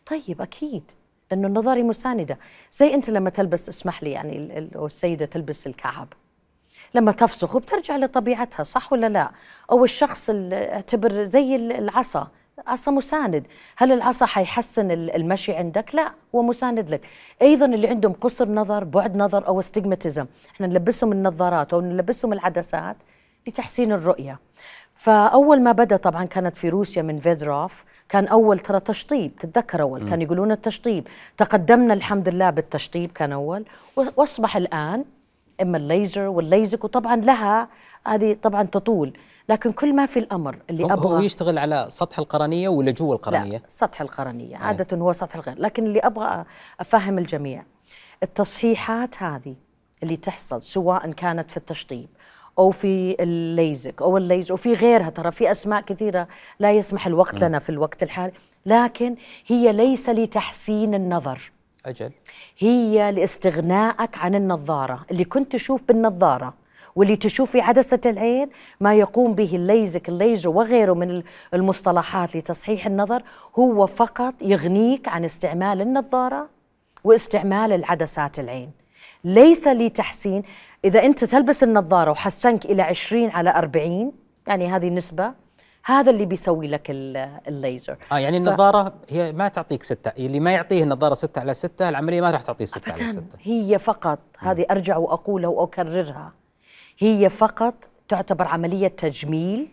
طيب أكيد لأنه النظاري مساندة. زي أنت لما تلبس اسمح لي يعني السيدة تلبس الكعب. لما تفسخ وبترجع لطبيعتها صح ولا لا؟ أو الشخص اعتبر زي العصا. عصا مساند. هل العصا حيحسن المشي عندك؟ لا هو مساند لك. أيضا اللي عندهم قصر نظر بعد نظر أو استجماتيزم إحنا نلبسهم النظارات أو نلبسهم العدسات لتحسين الرؤية. فأول ما بدأ طبعا كانت في روسيا من فيدروف كان أول ترى تشطيب تتذكر أول؟ كان يقولون التشطيب. تقدمنا الحمد لله بالتشطيب كان أول. وأصبح الآن إما الليزر والليزك وطبعا لها هذه طبعا تطول. لكن كل ما في الأمر اللي أبغى هو يشتغل على سطح القرنية ولا جوا القرنية؟ لا سطح القرنية إيه. عادة هو سطح القرنيه لكن اللي أبغى أفهم الجميع التصحيحات هذه اللي تحصل سواء كانت في التشطيب أو في الليزك أو الليزر وفي غيرها ترى في أسماء كثيرة لا يسمح الوقت لنا في الوقت الحالي لكن هي ليس لتحسين النظر أجل هي لاستغنائك عن النظارة اللي كنت تشوف بالنظارة واللي تشوف في عدسة العين ما يقوم به الليزك الليزر وغيره من المصطلحات لتصحيح النظر هو فقط يغنيك عن استعمال النظارة واستعمال العدسات العين. ليس لتحسين إذا أنت تلبس النظارة وحسنك إلى 20 على 40 يعني هذه نسبة هذا اللي بيسوي لك الليزر. آه يعني النظارة هي ما تعطيك ستة. اللي ما يعطيه النظارة ستة على ستة العملية ما راح تعطيه ستة على ستة. هي فقط. هذه أرجع وأقولها وأكررها. هي فقط تعتبر عملية تجميل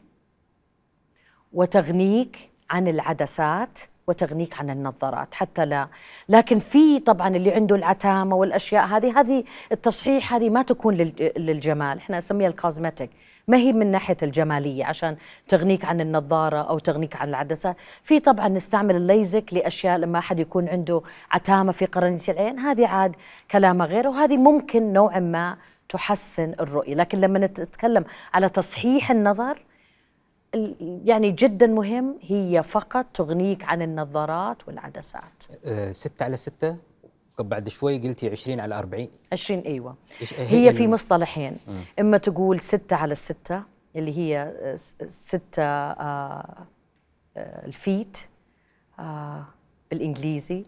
وتغنيك عن العدسات وتغنيك عن النظارات حتى لا. لكن في طبعا اللي عنده العتامه والأشياء هذه هذه التصحيح هذه ما تكون للجمال. إحنا نسميها الكوزمتيك ما هي من ناحية الجمالية عشان تغنيك عن النظارة أو تغنيك عن العدسة. في طبعا نستعمل الليزك لأشياء لما أحد يكون عنده عتامه في قرنيه العين. هذه عاد كلامه غير وهذه ممكن نوعا ما تحسن الرؤية. لكن لما نتكلم على تصحيح النظر يعني جدا مهم هي فقط تغنيك عن النظارات والعدسات. أه ستة على ستة؟ بعد شوي قلتي 20 على 40 20 أيوه. هي, هي في مصطلحين. م. إما تقول 6 على 6 اللي هي 6 آه آه الفيت آه بالإنجليزي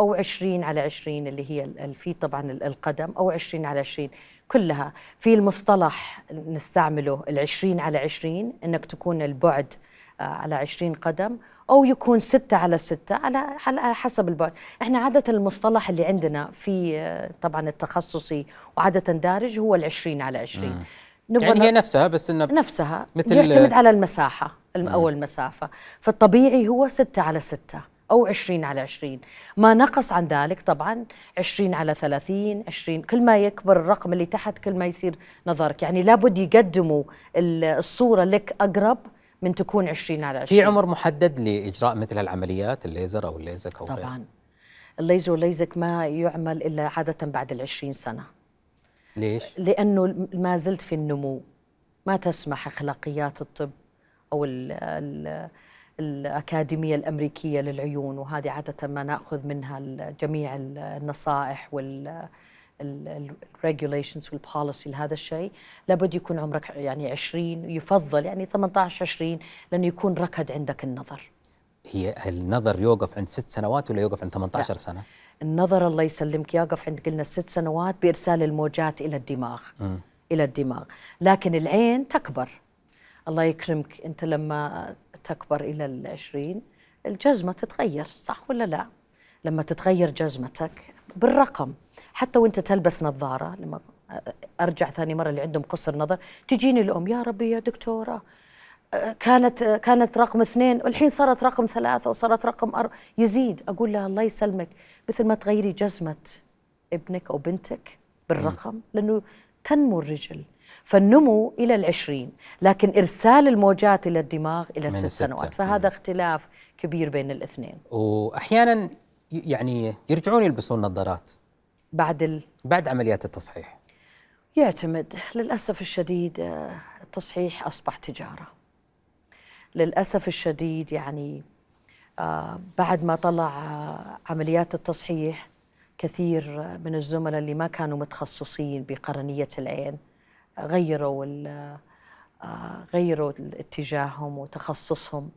أو 20 على 20 اللي هي الفيت طبعا القدم أو 20 على 20 كلها. في المصطلح نستعمله ال 20 على 20 إنك تكون البعد آه على 20 قدم أو يكون ستة على ستة على على حسب البعد. إحنا عادة المصطلح اللي عندنا في طبعا التخصصي وعادة دارج هو العشرين على عشرين. يعني هي نفسها بس إنه نفسها مثل يعتمد على المساحة أو المسافة. فالطبيعي هو ستة على ستة. أو عشرين على عشرين. ما نقص عن ذلك طبعا عشرين على ثلاثين عشرين. كل ما يكبر الرقم اللي تحت كل ما يصير نظرك. يعني لابد يقدموا الصورة لك أقرب من تكون 20 على 20 في عمر محدد لإجراء مثل العمليات الليزر أو الليزك أو طبعا. غير. الليزر والليزك ما يعمل إلا عادة بعد ال 20 سنة. ليش؟ لأنه ما زلت في النمو. ما تسمح إخلاقيات الطب أو ال ال الأكاديمية الأمريكية للعيون وهذه عادة ما نأخذ منها جميع النصائح وال ال regulations وال policy لهذا الشيء لابد يكون عمرك يعني 20 يفضل يعني 18 20 لأنه يكون ركد عندك النظر هي النظر يوقف عند ست سنوات ولا يوقف عند 18 لا. سنة؟ النظر الله يسلمك يوقف عند قلنا ست سنوات بإرسال الموجات إلى الدماغ م. إلى الدماغ لكن العين تكبر الله يكرمك أنت لما تكبر إلى العشرين الجزمة تتغير صح ولا لا؟ لما تتغير جزمتك بالرقم حتى وأنت تلبس نظارة لما أرجع ثاني مرة اللي عندهم قصر نظر تجيني الأم يا ربي يا دكتورة كانت كانت رقم اثنين والحين صارت رقم ثلاثة وصارت رقم أر... يزيد أقول لها الله يسلمك مثل ما تغيري جزمة ابنك أو بنتك بالرقم لأنه تنمو الرجل فالنمو إلى العشرين. لكن إرسال الموجات إلى الدماغ إلى ست سنوات. فهذا اختلاف كبير بين الاثنين. وأحيانا يعني يرجعون يلبسون نظارات. بعد ال... بعد عمليات التصحيح. يعتمد. للأسف الشديد آه، التصحيح أصبح تجارة. للأسف الشديد يعني آه، بعد ما طلع آه، عمليات التصحيح كثير من الزملاء اللي ما كانوا متخصصين بقرنية العين غيروا غيروا اتجاههم وتخصصهم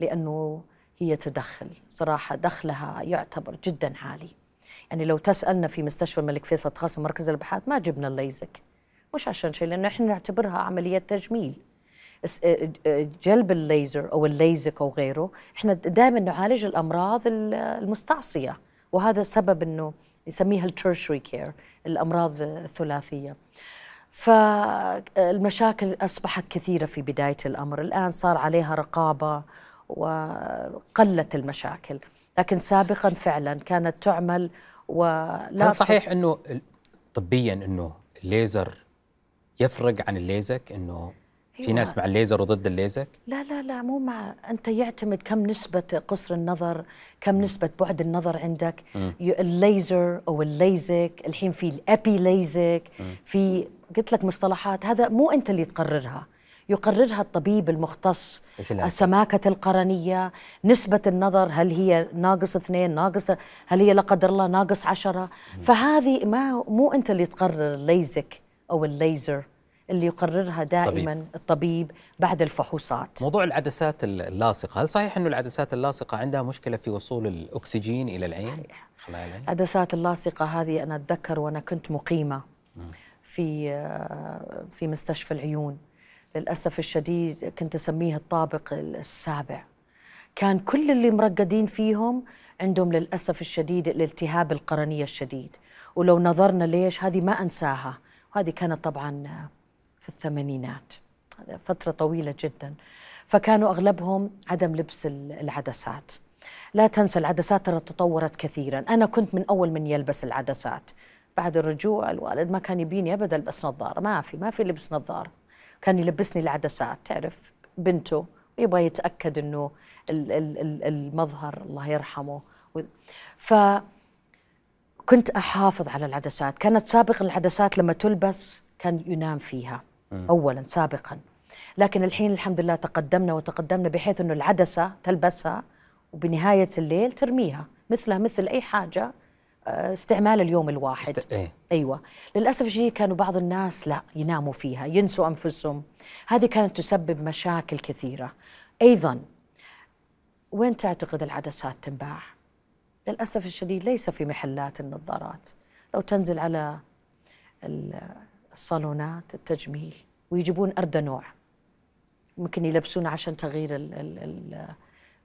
لأنه هي تدخل. صراحة دخلها يعتبر جدا عالي. يعني لو تسألنا في مستشفى الملك فيصل تخصص مركز الأبحاث ما جبنا الليزك مش عشان شيء لأنه إحنا نعتبرها عملية تجميل. آه، آه، جلب الليزر أو الليزك أو غيره إحنا دائما نعالج الأمراض المستعصية. وهذا سبب إنه يسميها الترشري كير الأمراض الثلاثية. فالمشاكل أصبحت كثيرة في بداية الأمر. الآن صار عليها رقابة وقلت المشاكل. لكن سابقا فعلا كانت تعمل ولا هل صحيح إنه طبيا إنه الليزر يفرق عن الليزك؟ إنه في أيوة. ناس مع الليزر وضد الليزك؟ لا لا لا مو مع. أنت يعتمد كم نسبة قصر النظر، كم نسبة بعد النظر عندك، م. الليزر أو الليزك، الحين في الأبي ليزك، في قلت لك مصطلحات هذا مو أنت اللي تقررها، يقررها الطبيب المختص سماكة القرنية نسبة النظر هل هي ناقص اثنين ناقص هل هي لا قدر الله ناقص عشرة؟ فهذه ما مو أنت اللي تقرر الليزك أو الليزر اللي يقررها دائما طبيب. الطبيب بعد الفحوصات. موضوع العدسات اللاصقة هل صحيح أنه العدسات اللاصقة عندها مشكلة في وصول الأكسجين إلى العين؟ العدسات اللاصقة هذه أنا أتذكر وأنا كنت مقيمة. في في مستشفى العيون. للأسف الشديد كنت أسميه الطابق السابع. كان كل اللي مرقدين فيهم عندهم للأسف الشديد الالتهاب القرنية الشديد. ولو نظرنا ليش هذه ما أنساها. وهذه كانت طبعا في الثمانينات. فترة طويلة جدا. فكانوا أغلبهم عدم لبس العدسات. لا تنسى العدسات ترى تطورت كثيرا. أنا كنت من أول من يلبس العدسات. بعد الرجوع الوالد ما كان يبيني أبدا ألبس نظارة. ما في ما في لبس نظارة. كان يلبسني العدسات تعرف بنته يبغى يتأكد أنه المظهر الله يرحمه. ف كنت أحافظ على العدسات كانت سابقا العدسات لما تلبس كان ينام فيها أولا سابقا. لكن الحين الحمد لله تقدمنا وتقدمنا بحيث أنه العدسة تلبسها وبنهاية الليل ترميها مثلها مثل أي حاجة. آه، استعمال اليوم الواحد. است... إيه؟ أيوة. للأسف الشديد كانوا بعض الناس لا يناموا فيها ينسوا أنفسهم. هذه كانت تسبب مشاكل كثيرة. أيضا وين تعتقد العدسات تنباع؟ للأسف الشديد ليس في محلات النظارات. لو تنزل على الصالونات التجميل ويجيبون أردى نوع. ممكن يلبسون عشان تغيير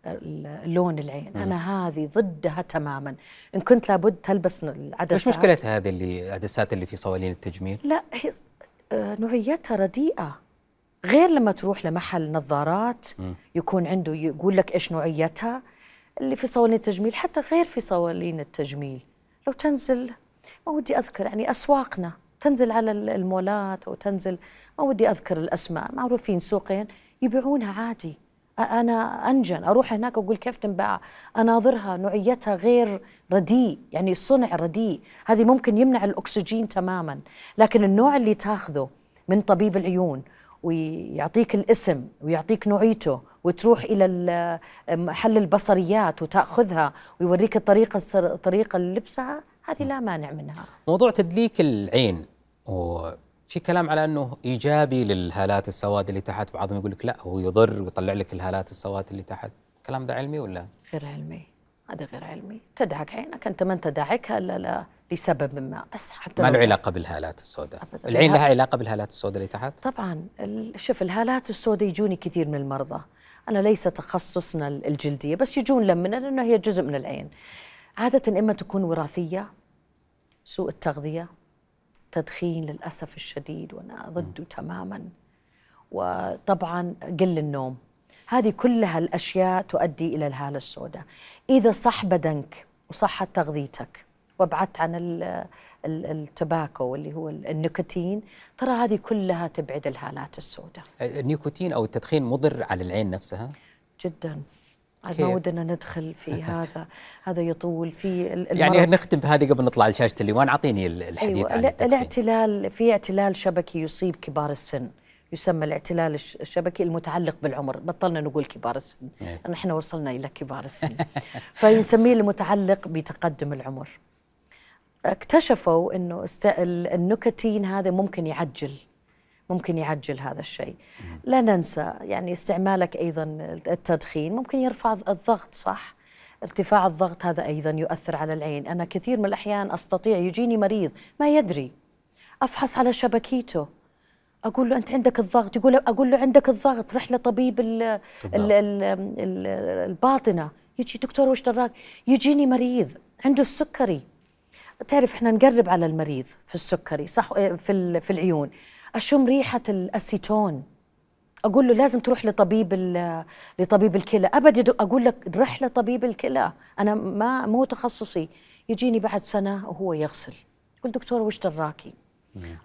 اللون العين. أنا هذه ضدها تماما. إن كنت لابد تلبس العدسات. مش مشكلة هذه اللي العدسات اللي في صوالين التجميل؟ لا هي آه، نوعيتها رديئة. غير لما تروح لمحل نظارات يكون عنده يقول لك إيش نوعيتها. اللي في صوالين التجميل حتى غير في صوالين التجميل. لو تنزل ما ودي أذكر يعني أسواقنا. تنزل على المولات أو تنزل ما ودي أذكر الأسماء. معروفين سوقين يبيعونها عادي. أنا أنجن أروح هناك أقول كيف تنباع أناظرها نوعيتها غير رديء يعني الصنع رديء. هذه ممكن يمنع الأكسجين تماما. لكن النوع اللي تاخذه من طبيب العيون ويعطيك الاسم ويعطيك نوعيته وتروح إلى محل البصريات وتأخذها ويوريك الطريقة الطريقة اللي لبسها هذه لا مانع منها. موضوع تدليك العين وفي كلام على أنه إيجابي للهالات السواد اللي تحت؟ بعضهم يقول لك لا هو يضر ويطلع لك الهالات السواد اللي تحت. الكلام ده علمي ولا؟ غير علمي. هذا غير علمي. تدعك عينك. أنت ما انت داعكها الا لا. لسبب ما. بس حتى ما له علاقة بالهالات السوداء. العين لها علاقة بالهالات السوداء اللي تحت؟ طبعا. شوف الهالات السوداء يجوني كثير من المرضى. أنا ليس تخصصنا الجلدية بس يجون لمنا لأنه هي جزء من العين. عادة إما تكون وراثية سوء التغذية تدخين للأسف الشديد وأنا ضده تماما. وطبعا قل النوم. هذه كلها الأشياء تؤدي إلى الهالة السوداء. إذا صح بدنك وصحت تغذيتك وابعدت عن التباكو اللي هو النيكوتين ترى هذه كلها تبعد الهالات السوداء. النيكوتين أو التدخين مضر على العين نفسها؟ جدا. ما ودنا ندخل في هذا هذا يطول في المرض. يعني نختم بهذه قبل نطلع لشاشة الليوان. أعطيني الحديث أيوة عن التدخين. الاعتلال في اعتلال شبكي يصيب كبار السن. يسمى الاعتلال الشبكي المتعلق بالعمر. بطلنا نقول كبار السن. إيه. نحن وصلنا إلى كبار السن. فيسميه المتعلق بتقدم العمر. اكتشفوا إنه. النكتين هذا ممكن يعجل. ممكن يعجل هذا الشيء. لا ننسى يعني استعمالك أيضا التدخين ممكن يرفع الضغط صح؟ ارتفاع الضغط هذا أيضا يؤثر على العين. أنا كثير من الأحيان أستطيع يجيني مريض ما يدري أفحص على شبكيته أقول له أنت عندك الضغط؟ يقول أقول له عندك الضغط رح لطبيب ال ال ال الباطنة. يجي دكتور وش دراك؟ يجيني مريض عنده السكري. تعرف إحنا نقرب على المريض في السكري صح؟ إيه، في في العيون. أشم ريحة الأسيتون. أقول له لازم تروح لطبيب لطبيب الكلى. ابد أقول لك رح لطبيب الكلى. أنا ما مو تخصصي. يجيني بعد سنة وهو يغسل. يقول دكتور وش دراكي؟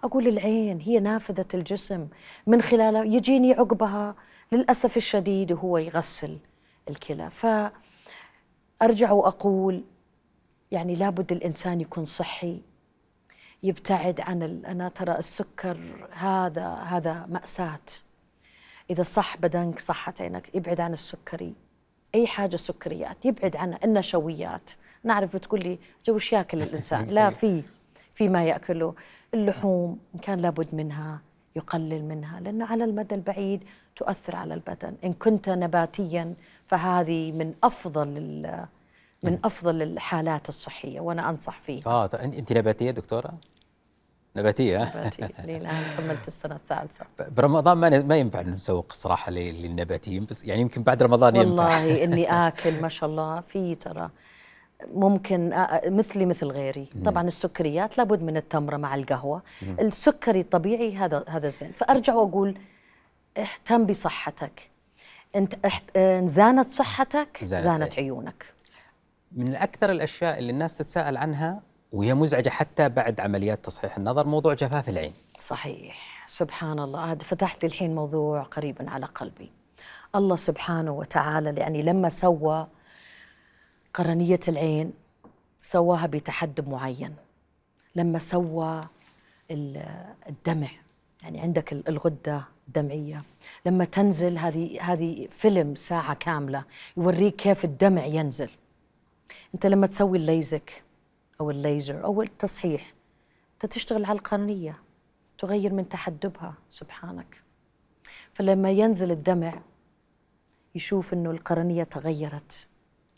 أقول العين هي نافذة الجسم. من خلالها يجيني عقبها. للأسف الشديد وهو يغسل الكلى. فارجع وأقول يعني لابد الإنسان يكون صحي. يبتعد عن أنا ترى السكر هذا هذا مأساة. إذا صح بدنك صحت عينك ابعد عن السكري. أي حاجة سكريات يبعد عنها النشويات. نعرف بتقول لي جو ياكل الإنسان؟ لا في في ما يأكله. اللحوم ان كان لابد منها يقلل منها لأنه على المدى البعيد تؤثر على البدن. إن كنت نباتيا فهذه من أفضل ال- من أفضل الحالات الصحية وأنا أنصح فيها آه أنت نباتية دكتورة؟ نباتية. لي الآن كملت السنة الثالثة. برمضان ما ما ينفع نسوق الصراحه لل- للنباتيين بس يعني يمكن بعد رمضان ينفع. والله إني آكل ما شاء الله في ترى ممكن أ- مثلي مثل غيري. طبعا السكريات لابد من التمره مع القهوة. السكري الطبيعي هذا هذا زين. فأرجع وأقول اهتم بصحتك. انت إن زانت صحتك زانت زانت؟ عيونك. من أكثر الأشياء اللي الناس تتساءل عنها وهي مزعجة حتى بعد عمليات تصحيح النظر موضوع جفاف العين. صحيح. سبحان الله. هذا فتحت الحين موضوع قريبا على قلبي. الله سبحانه وتعالى يعني لما سوى قرنية العين سواها بتحدب معين. لما سوى ال- الدمع يعني عندك ال- الغدة الدمعية. لما تنزل هذه هذه فيلم ساعة كاملة يوريك كيف الدمع ينزل. انت لما تسوي الليزك أو الليزر أو التصحيح انت تشتغل على القرنية تغير من تحدبها سبحانك. فلما ينزل الدمع يشوف إنه القرنية تغيرت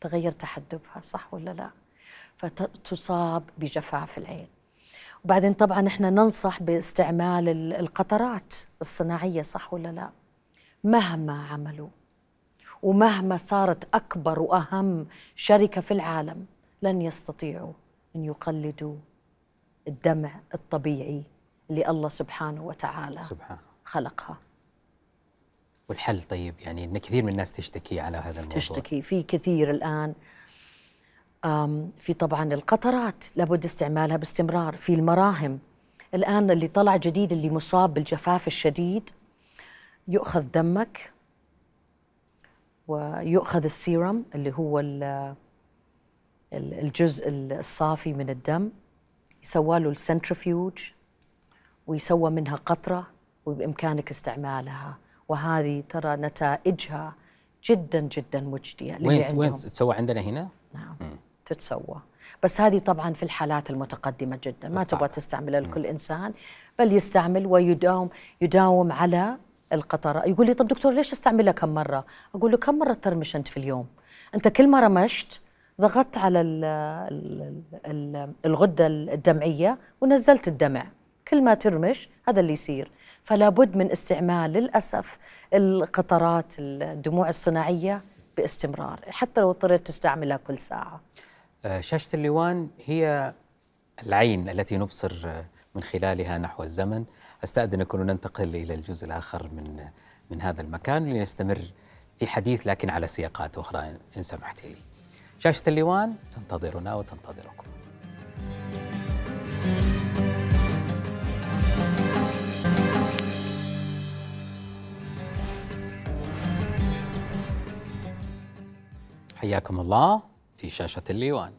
تغير تحدبها صح ولا لا؟ فتصاب بجفاف العين. وبعدين طبعا إحنا ننصح باستعمال ال- القطرات الصناعية صح ولا لا؟ مهما عملوا. ومهما صارت أكبر وأهم شركة في العالم لن يستطيعوا أن يقلدوا الدمع الطبيعي اللي الله سبحانه وتعالى سبحان الله خلقها. والحل طيب يعني إن كثير من الناس تشتكي على هذا الموضوع. تشتكي في كثير الآن. آم، في طبعا القطرات لابد استعمالها باستمرار في المراهم. الآن اللي طلع جديد اللي مصاب بالجفاف الشديد يؤخذ دمك ويؤخذ السيرم اللي هو ال- ال- الجزء الصافي من الدم. يسوى له ال centrifuge ويسوى منها قطرة وبإمكانك استعمالها. وهذه ترى نتائجها جدا جدا مجدية وين. وين تسوى عندنا هنا؟ نعم. تتسوى. بس هذه طبعا في الحالات المتقدمة جدا. ما. تبغى تستعملها لكل إنسان بل يستعمل ويداوم يداوم على القطرة يقول لي طب دكتور ليش استعملها كم مرة؟ أقول له كم مرة ترمش أنت في اليوم؟ أنت كل ما رمشت ضغطت على ال ال ال الغدة الدمعية ونزلت الدمع. كل ما ترمش هذا اللي يصير. فلا بد من استعمال للأسف القطرات الدموع الصناعية باستمرار حتى لو اضطريت تستعملها كل ساعة. آه، شاشة اللوان هي العين التي نبصر من خلالها نحو الزمن. استأذنكم وننتقل إلى الجزء الآخر من من هذا المكان لنستمر في حديث لكن على سياقات أخرى إن- سمحت لي. شاشة اللوان تنتظرنا وتنتظركم. حياكم الله في شاشة الليوان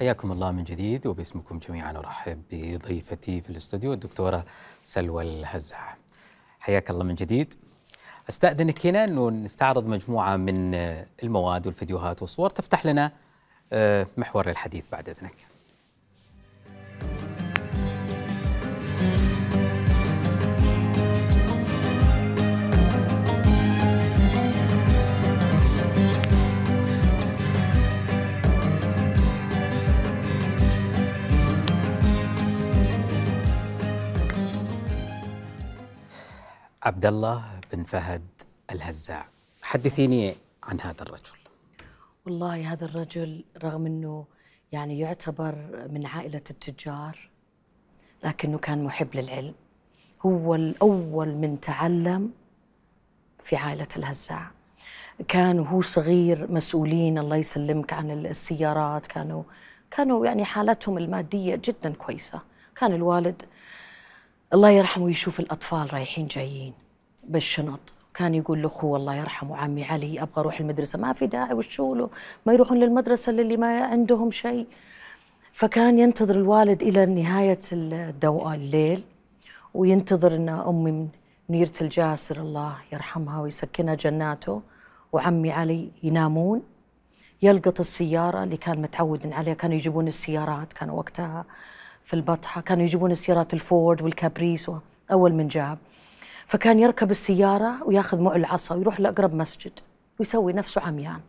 حياكم الله من جديد وباسمكم جميعا أرحب بضيفتي في الاستوديو الدكتورة سلوى الهزاع. حياك الله من جديد. أستأذنك هنا أنه نستعرض مجموعة من المواد والفيديوهات والصور تفتح لنا آه، محور الحديث بعد إذنك. عبد الله بن فهد الهزاع. حدثيني عن هذا الرجل. والله هذا الرجل رغم إنه يعني يعتبر من عائلة التجار لكنه كان محب للعلم. هو الأول من تعلم في عائلة الهزاع. كان وهو صغير مسؤولين الله يسلمك عن السيارات. كانوا كانوا يعني حالتهم المادية جدا كويسة. كان الوالد الله يرحمه يشوف الأطفال رايحين جايين بالشنط. كان يقول لأخوه الله يرحمه عمي علي أبغى أروح المدرسة ما في داعي وشو له ما يروحون للمدرسة للي ما عندهم شيء. فكان ينتظر الوالد إلى نهاية الدو... الليل وينتظر إن أمي منيره الجاسر الله يرحمها ويسكنها جناته وعمي علي ينامون. يلقط السيارة اللي كان متعود عليها كانوا يجيبون السيارات كانوا وقتها في البطحة كانوا يجيبون السيارات الفورد والكابريس أول من جاب. فكان يركب السيارة وياخذ معه العصا ويروح لأقرب مسجد ويسوي نفسه عميان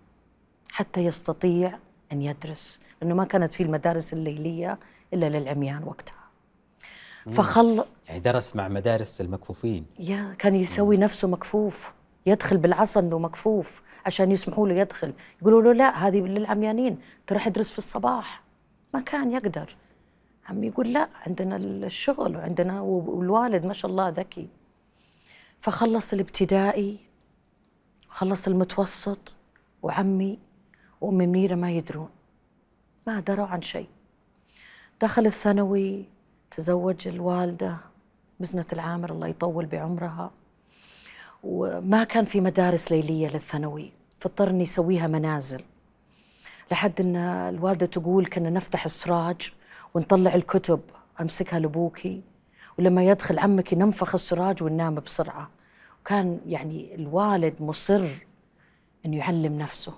حتى يستطيع أن يدرس لأنه ما كانت في المدارس الليلية إلا للعميان وقتها. فخل يعني درس مع مدارس المكفوفين. يا كان يسوي نفسه مكفوف يدخل بالعصا إنه مكفوف عشان يسمحوا له يدخل. يقولوا له لا هذه للعميانين تروح ادرس في الصباح. ما كان يقدر. عم يقول لا عندنا الشغل وعندنا والوالد ما شاء الله ذكي. فخلص الابتدائي خلص المتوسط وعمي وأمي منيرة ما يدرون ما دروا عن شيء. دخل الثانوي تزوج الوالدة بزنة العامر الله يطول بعمرها. وما كان في مدارس ليلية للثانوي فاضطر اني يسويها منازل لحد إن الوالدة تقول كنا نفتح السراج ونطلع الكتب أمسكها لأبوكي ولما يدخل عمك ننفخ السراج وننام بسرعة. وكان يعني الوالد مصر إنه يعلم نفسه.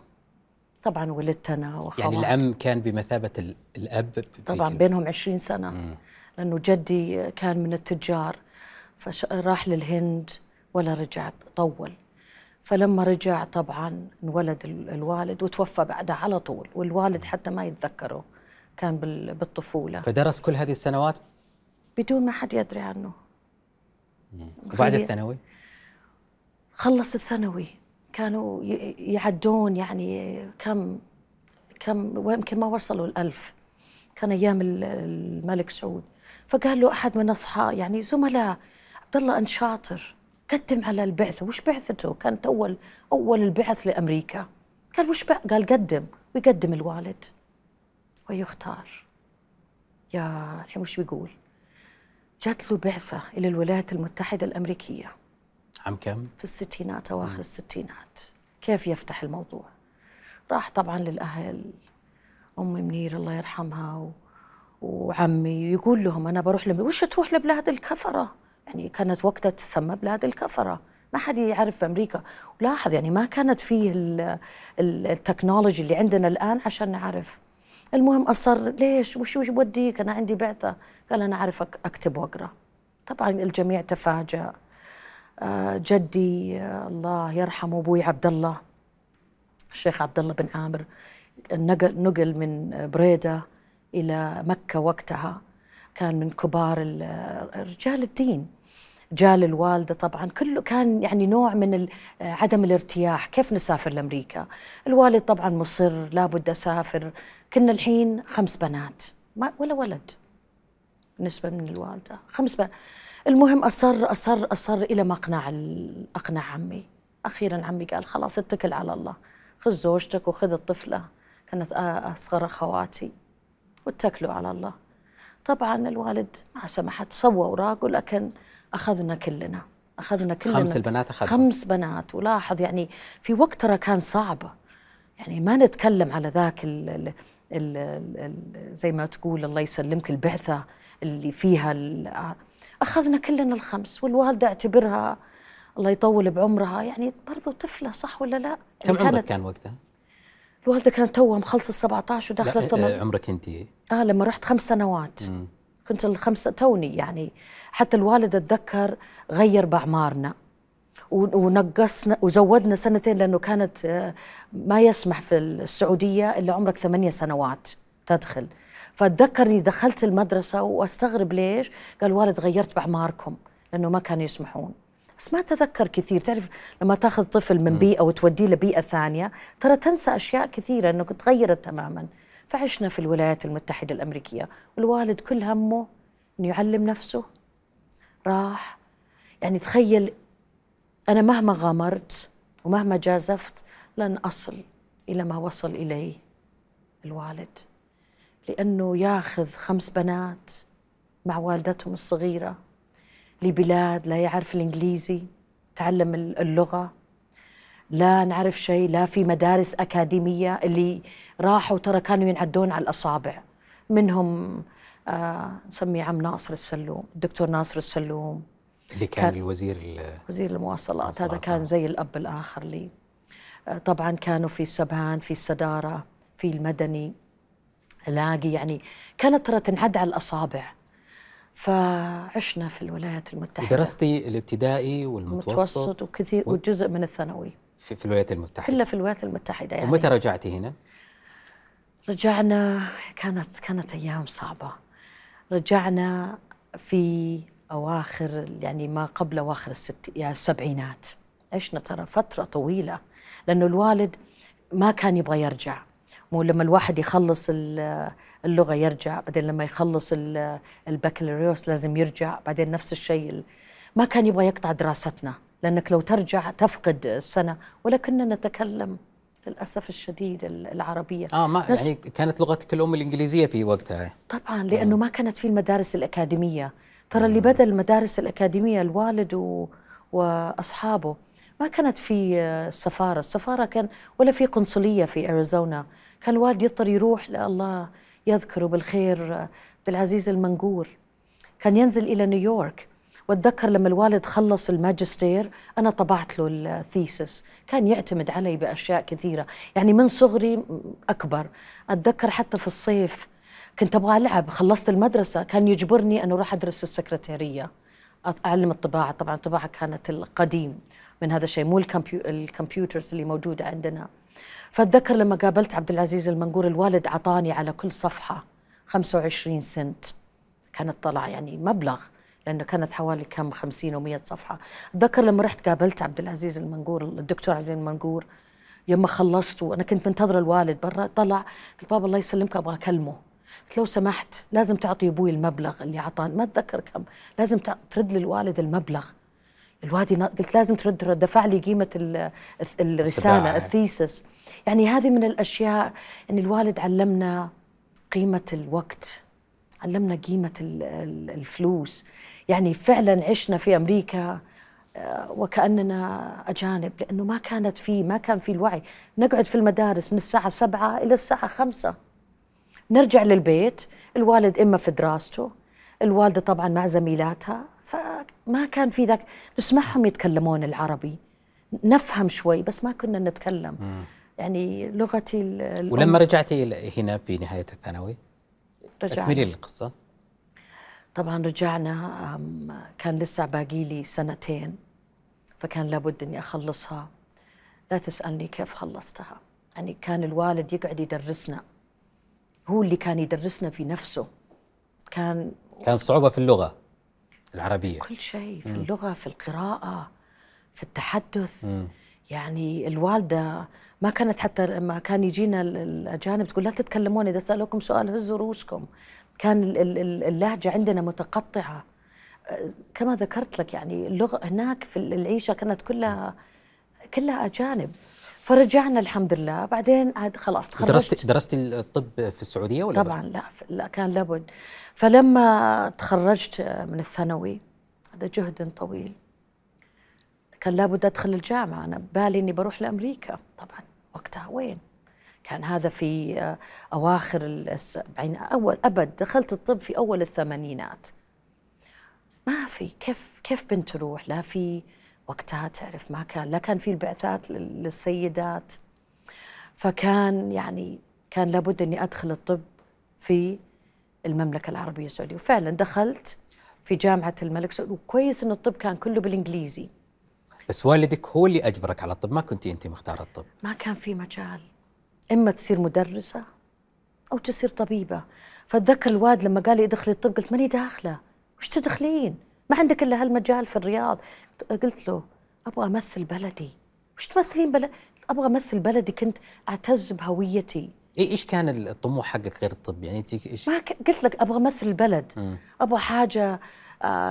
طبعا ولدت أنا وخوات يعني العم كان بمثابة الأب طبعا بينهم عشرين سنة. مم. لأنه جدي كان من التجار فراح للهند ولا رجع طول. فلما رجع طبعا انولد الوالد وتوفى بعدها على طول. والوالد حتى ما يتذكره. كان بالطفولة. فدرس كل هذه السنوات؟ بدون ما حد يدري عنه. وبعد الثانوي؟ خلص الثانوي. كانوا يعدون يعني كم كم يمكن ما وصلوا الألف. كان أيام الملك سعود. فقال له أحد من أصحاب يعني زملاء عبد الله أنت شاطر. قدم على البعثة. وش بعثته؟ كانت أول أول البعث لأمريكا. قال وش. قال قدم. ويقدم الوالد. ويختار. يا الحين وش بيقول. جات له بعثة إلى الولايات المتحدة الأمريكية. عام كم؟ في الستينات أواخر الستينات. كيف يفتح الموضوع؟ راح طبعا للأهل. أمي منير الله يرحمها و... وعمي يقول لهم أنا بروح لم... وش تروح لبلاد الكفرة؟ يعني كانت وقتها تسمى بلاد الكفرة. ما حد يعرف في أمريكا. ولاحظ يعني ما كانت فيه التكنولوجي اللي عندنا الآن عشان نعرف. المهم أصر ليش؟ وش وش بوديك؟ أنا عندي بعثة. قال أنا أعرف أكتب وأقرأ. طبعا الجميع تفاجأ. آه، جدي الله يرحمه أبوي عبد الله الشيخ عبد الله بن عامر نقل, نقل من بريدة إلى مكة وقتها. كان من كبار رجال الدين. جال الوالدة طبعا. كله كان يعني نوع من عدم الارتياح. كيف نسافر لأمريكا؟ الوالد طبعا مصر لابد أسافر. كنا الحين خمس بنات. ما ولا ولد. بالنسبة من الوالدة. خمس بنات المهم أصر أصر أصر إلى ما أقنع أقنع عمي. أخيرا عمي قال خلاص اتكل على الله. خذ زوجتك وخذ الطفلة. كانت أصغر أخواتي. واتكلوا على الله. طبعا الوالد ما سمحت. سوى اوراق ولكن أخذنا كلنا أخذنا كلنا خمس البنات أخذنا خمس بنات ولاحظ يعني في وقت ترى كان صعب يعني ما نتكلم على ذاك ال ال ال ال زي ما تقول الله يسلمك البعثة اللي فيها أخذنا كلنا الخمس والوالدة اعتبرها الله يطول بعمرها يعني برضو طفلة صح ولا لا؟ كم يعني عمرك كان وقتها؟ الوالدة كانت توها مخلصة ال 17 وداخلة ثمان عمرك أنت؟ آه لما رحت خمس سنوات مم. كنت الخمسة توني يعني حتى الوالد اتذكر غير باعمارنا. ونقصنا وزودنا سنتين لأنه كانت آه، ما يسمح في السعودية إلا عمرك ثمانية سنوات تدخل. فاتذكر دخلت المدرسة وأستغرب ليش؟ قال الوالد غيرت باعماركم لأنه ما كانوا يسمحون. بس ما تذكر كثير. تعرف لما تاخذ طفل من بيئة وتوديه لبيئة ثانية ترى تنسى أشياء كثيرة إنه تغيرت تماما. فعشنا في الولايات المتحدة الأمريكية. والوالد كل همه إنه يعلم نفسه. راح. يعني تخيل أنا مهما غامرت ومهما جازفت لن أصل إلى ما وصل إليه الوالد. لأنه ياخذ خمس بنات مع والدتهم الصغيرة لبلاد لا يعرف الإنجليزي تعلم اللغة لا نعرف شيء لا في مدارس أكاديمية اللي راحوا ترى كانوا ينعدون على الأصابع. منهم نسميه عم ناصر السلوم الدكتور ناصر السلوم. اللي كان, كان الوزير وزير المواصلات هذا كان زي الأب الآخر لي. آه، طبعا كانوا في السبهان في السدارة في المدني. لاقي يعني كانت ترى تنعد على الأصابع. فعشنا في الولايات المتحدة. ودرستي الابتدائي والمتوسط متوسط وكثير وجزء من الثانوي. في, في الولايات المتحدة. كله في الولايات المتحدة يعني. ومتى رجعتي هنا؟ رجعنا كانت كانت أيام صعبة. رجعنا في أواخر يعني ما قبل أواخر الست يعني السبعينات. عشنا ترى فترة طويلة لأنه الوالد ما كان يبغى يرجع. مو لما الواحد يخلص ال- اللغة يرجع بعدين لما يخلص ال- البكالوريوس لازم يرجع بعدين نفس الشيء ال- ما كان يبغى يقطع دراستنا. لأنك لو ترجع تفقد السنة ولكننا نتكلم للأسف الشديد ال- العربية. آه ما نفس- يعني كانت لغتك الأم الإنجليزية في وقتها. طبعا لأنه ما كانت في المدارس الأكاديمية. ترى اللي بدأ المدارس الأكاديمية الوالد و... وأصحابه. ما كانت في السفاره السفارة كان ولا في قنصلية في أريزونا. كان الوالد يضطر يروح الله يذكره بالخير عبد العزيز المنقور. كان ينزل إلى نيويورك. واتذكر لما الوالد خلص الماجستير أنا طبعت له الثيسس كان يعتمد علي بأشياء كثيرة. يعني من صغري أكبر. أتذكر حتى في الصيف كنت أبغى ألعب. خلصت المدرسة كان يجبرني أنه أروح أدرس السكرتيرية. اعلم الطباعة. طبعا الطباعة كانت القديم من هذا الشيء مو الكمبيو الكمبيوترز اللي موجودة عندنا. فأتذكر لما قابلت عبد العزيز المنقور الوالد عطاني على كل صفحة 25 سنت. كانت طلع يعني مبلغ. لأنه كانت حوالي كم 50 و100 صفحة. أتذكر لما رحت قابلت عبد العزيز المنقور الدكتور عبد المنقور يوم خلصت وأنا كنت منتظره الوالد برا طلع قلت بابا الله يسلمك أبغى أكلمه. قلت لو سمحت لازم تعطي أبوي المبلغ اللي أعطاني. ما أتذكر كم. لازم ترد للوالد المبلغ. الوالد ينا- قلت لازم ترد دفع لي قيمة ال- الرسالة الطباعة. الثيسس. يعني هذه من الأشياء يعني الوالد علمنا قيمة الوقت علمنا قيمة ال- ال- الفلوس. يعني فعلا عشنا في أمريكا آه، وكأننا أجانب لأنه ما كانت في ما كان في الوعي. نقعد في المدارس من الساعة سبعة إلى الساعة خمسة. نرجع للبيت الوالد إما في دراسته الوالدة طبعا مع زميلاتها فما كان في ذاك نسمعهم يتكلمون العربي. نفهم شوي بس ما كنا نتكلم. يعني لغتي ولما رجعتي هنا في نهاية الثانوي؟ رجعنا. اكملي لي القصة. طبعا رجعنا كان لسه باقي لي سنتين فكان لابد إني أخلصها. لا تسألني كيف خلصتها. يعني كان الوالد يقعد يدرسنا. هو اللي كان يدرسنا في نفسه. كان كان صعوبة في اللغة العربية. كل شيء في اللغة في القراءة في التحدث. يعني الوالدة ما كانت حتى لما كان يجينا ال- الأجانب تقول لا تتكلمون إذا سألوكم سؤال هزوا رؤوسكم. كان ال- ال- ال- اللهجة عندنا متقطعة. أه، كما ذكرت لك يعني اللغة هناك في العيشة كانت كلها كلها أجانب. فرجعنا الحمد لله بعدين عاد خلاص تخرجت. درستي درستي الطب في السعودية ولا طبعا لا لا كان لابد. فلما تخرجت من الثانوي هذا جهد طويل. كان لابد أدخل الجامعة. أنا بالي إني بروح لأمريكا. طبعا وقتها وين؟ كان هذا في آه، أواخر السبعين أول أبد دخلت الطب في أول الثمانينات. ما في كيف كيف بنت تروح؟ لا في وقتها تعرف ما كان لا كان في البعثات لل- للسيدات. فكان يعني كان لابد إني أدخل الطب في المملكة العربية السعودية. وفعلا دخلت في جامعة الملك سعود. وكويس إن الطب كان كله بالإنجليزي. بس والدك هو اللي أجبرك على الطب؟ ما كنتي انت مختارة الطب؟ ما كان في مجال. إما تصير مدرسة أو تصير طبيبة. فاتذكر الواد لما قال لي ادخلي الطب قلت ماني داخلة. وش تدخلين؟ ما عندك إلا هالمجال في الرياض. قلت له أبغى أمثل بلدي. وش تمثلين بلد أبغى أمثل بلدي كنت أعتز بهويتي. إيه إيش كان الطموح حقك غير الطب؟ يعني انت إيش؟ ما ك... قلت لك أبغى أمثل البلد. أبغى حاجة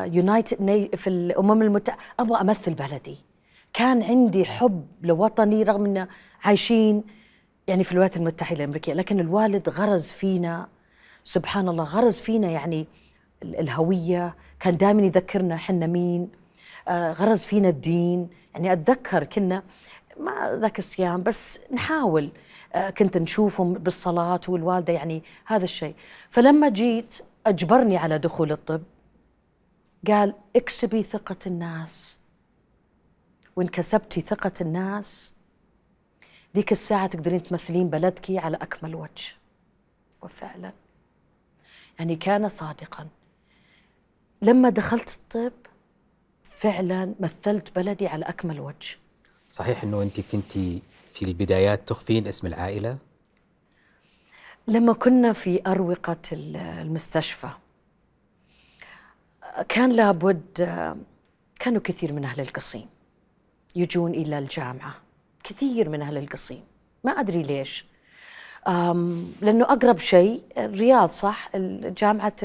يونايتد في الامم المتحده أبغى أمثل بلدي. كان عندي حب لوطني رغم ان عايشين يعني في الولايات المتحدة الأمريكية لكن الوالد غرز فينا سبحان الله غرز فينا يعني ال- الهوية كان دائما يذكرنا حنا مين آه، غرز فينا الدين. يعني أتذكر كنا ما ذاك الصيام بس نحاول آه، كنت نشوفهم بالصلاة والوالدة يعني هذا الشيء. فلما جيت أجبرني على دخول الطب قال اكسبي ثقة الناس. وان كسبتي ثقة الناس ذيك الساعة تقدرين تمثلين بلدك على أكمل وجه. وفعلا. يعني كان صادقا. لما دخلت الطب فعلا مثلت بلدي على أكمل وجه. صحيح أنه أنت كنت في البدايات تخفين اسم العائلة؟ لما كنا في أروقة المستشفى كان لابد كانوا كثير من أهل القصيم يجون إلى الجامعة. كثير من أهل القصيم ما أدري ليش. لأنه أقرب شيء الرياض صح؟ جامعة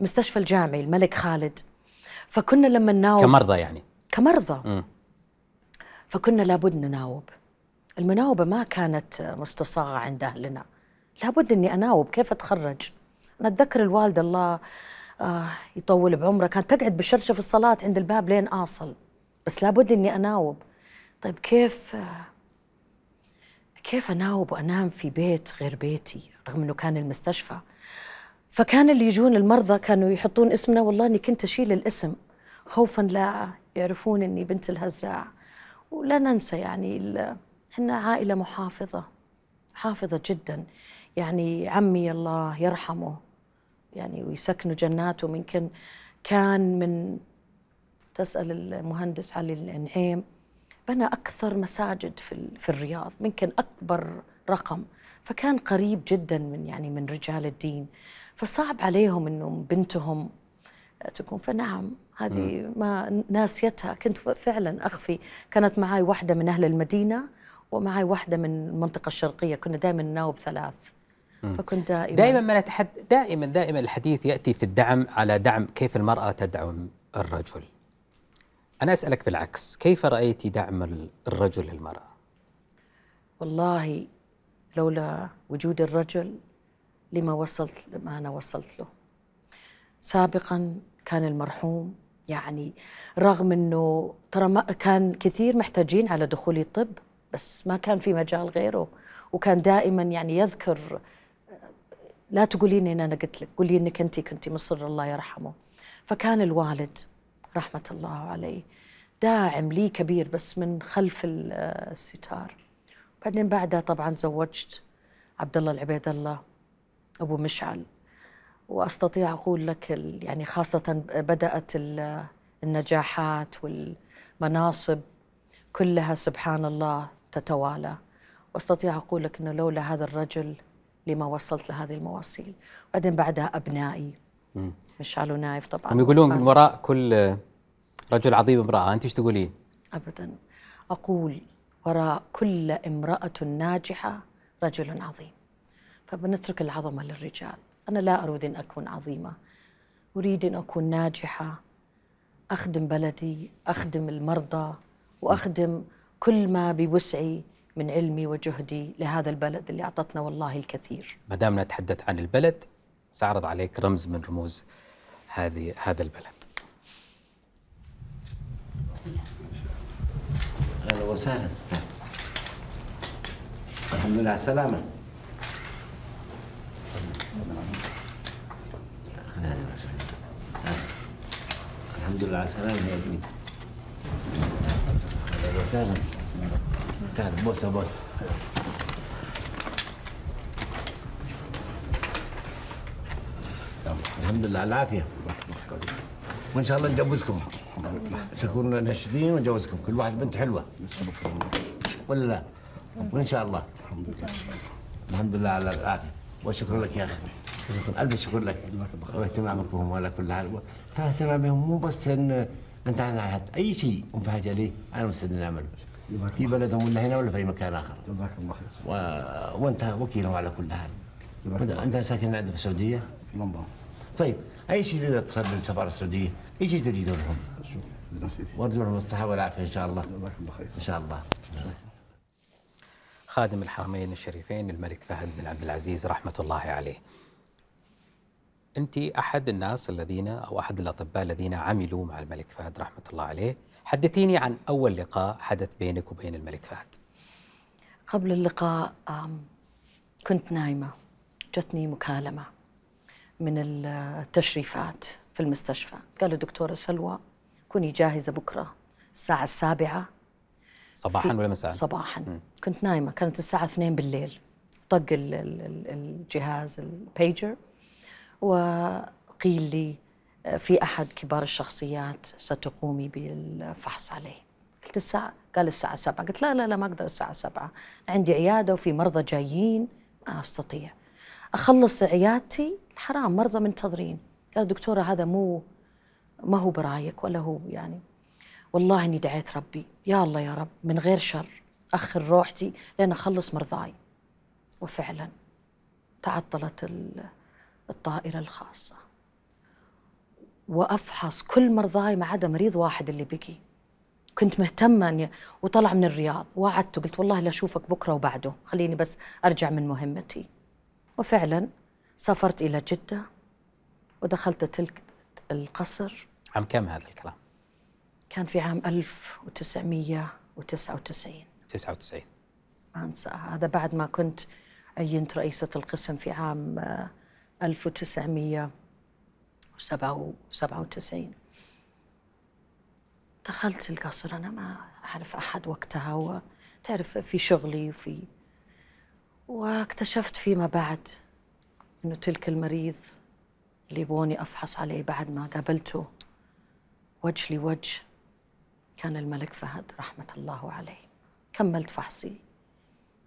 المستشفى الجامعي الملك خالد. فكنا لما نناوب كمرضى يعني. كمرضى. م. فكنا لابد نناوب. المناوبة ما كانت مستصاغة عند أهلنا. لابد أني أناوب. كيف أتخرج؟ أنا أتذكر الوالدة الله آه يطول بعمره كانت تقعد بالشرشة في الصلاة عند الباب لين أصل. بس لابد أني أناوب. طيب كيف كيف أناوب وأنام في بيت غير بيتي رغم أنه كان المستشفى؟ فكان اللي يجون المرضى كانوا يحطون اسمنا والله إني كنت أشيل الاسم. خوفا لا يعرفون إني بنت الهزاع. ولا ننسى يعني إحنا عائلة محافظة حافظة جدا. يعني عمي الله يرحمه يعني ويسكنه جناته. ممكن كان من تسأل المهندس علي النعيم. بنى أكثر مساجد في في الرياض ممكن أكبر رقم. فكان قريب جدا من يعني من رجال الدين. فصعب عليهم انه بنتهم تكون. فنعم هذه ما ناسيتها. كنت فعلا أخفي. كانت معي واحدة من أهل المدينة ومعي واحدة من المنطقة الشرقية. كنا دائما نناوب ثلاث. فكنت دائما دائما ما نتحد دائما دائما الحديث يأتي في الدعم على دعم كيف المرأة تدعم الرجل. أنا أسألك بالعكس كيف رأيت دعم الرجل للمرأة؟ والله لولا وجود الرجل لما وصلت لما أنا وصلت له. سابقا كان المرحوم يعني رغم أنه ترى ما كان كثير محتاجين على دخول الطب بس ما كان في مجال غيره. وكان دائما يعني يذكر لا تقولين ان أنا قلت لك قولي إنك انت كنت مصر الله يرحمه. فكان الوالد رحمة الله عليه. داعم لي كبير بس من خلف الستار. بعدين بعدها طبعا زوجت عبد الله العبيد الله أبو مشعل. وأستطيع أقول لك يعني خاصة بدأت النجاحات والمناصب كلها سبحان الله تتوالى. وأستطيع أقول لك إنه لولا هذا الرجل لما وصلت لهذه المواصيل. بعدين بعدها أبنائي. مشعل ونايف طبعا. هم يقولون من وراء كل رجل عظيم امرأة. أنت إيش تقولين؟ ابدا. أقول وراء كل امرأة ناجحة رجل عظيم. فبنترك العظمة للرجال. أنا لا أريد أن أكون عظيمة. أريد أن أكون ناجحة أخدم بلدي أخدم المرضى وأخدم كل ما بوسعي من علمي وجهدي لهذا البلد اللي أعطتنا والله الكثير. ما دام نتحدث عن البلد سأعرض عليك رمز من رموز هذه هذا البلد. أهلا وسهلا. الحمد لله على السلامة. الحمد لله على السلامة يا ابني أهلا وسهلا. تعال بوسة بوسة. الحمد لله على العافية. وإن شاء الله نجوزكم. تكونوا ناشدين ونجوزكم. كل واحد بنت حلوة. ولا لا؟ وإن شاء الله. الحمد لله على العافية. وشكرا لك يا أخي. ألف شكر لك. واهتمامك بهم على كل حال. فاهتمام بهم مو بس إن أنت عن أي شيء هم في حاجة ليه أنا مستعد نعمله في بلدهم ولا هنا ولا في أي مكان آخر. جزاك الله خير. و... وأنت وكيلهم على كل حال. أنت ساكن عندنا في السعودية؟ لندن طيب أي شيء تقدر تصل للسفارة السعودية؟ أي شيء تريدون لهم وارجو لهم الصحه والعافية إن شاء الله. جزاك الله خير إن شاء الله. خادم الحرمين الشريفين الملك فهد بن عبد العزيز رحمة الله عليه. أنت أحد الناس الذين أو أحد الأطباء الذين عملوا مع الملك فهد رحمة الله عليه. حدثيني عن أول لقاء حدث بينك وبين الملك فهد. قبل اللقاء كنت نايمة. جتني مكالمة. من التشريفات في المستشفى. قالوا دكتورة سلوى كوني جاهزة بكرة الساعة السابعة. صباحا ولا مساء؟ صباحا. كنت نايمة كانت الساعة 2 بالليل. طق ال- ال- ال- الجهاز البيجر وقيل لي آه، في أحد كبار الشخصيات ستقومي بالفحص عليه. قلت الساعة قال الساعة 7 قلت لا لا لا ما أقدر الساعة 7 عندي عيادة وفي مرضى جايين ما أستطيع. أخلص عيادتي حرام مرضى منتظرين قال دكتورة هذا مو ما هو برأيك ولا هو يعني. والله إني دعيت ربي. يا الله يا رب من غير شر. أخر روحتي لين أخلص مرضاي. وفعلا تعطلت ال- الطائرة الخاصة. وأفحص كل مرضاي ما عدا مريض واحد اللي بقي. كنت مهتمة إني وطلع من الرياض. وعدته قلت والله لا أشوفك بكرة وبعده. خليني بس أرجع من مهمتي. وفعلا سافرت إلى جدة ودخلت تلك القصر. عام كم هذا الكلام؟ كان في عام 1999 99 ما انساها هذا بعد ما كنت عينت رئيسة القسم في عام آه، 1997 دخلت القصر. أنا ما أعرف أحد وقتها وتعرف في شغلي وفي واكتشفت فيما بعد أنه تلك المريض اللي يبغوني أفحص عليه بعد ما قابلته وجه لوجه كان الملك فهد رحمة الله عليه. كملت فحصي.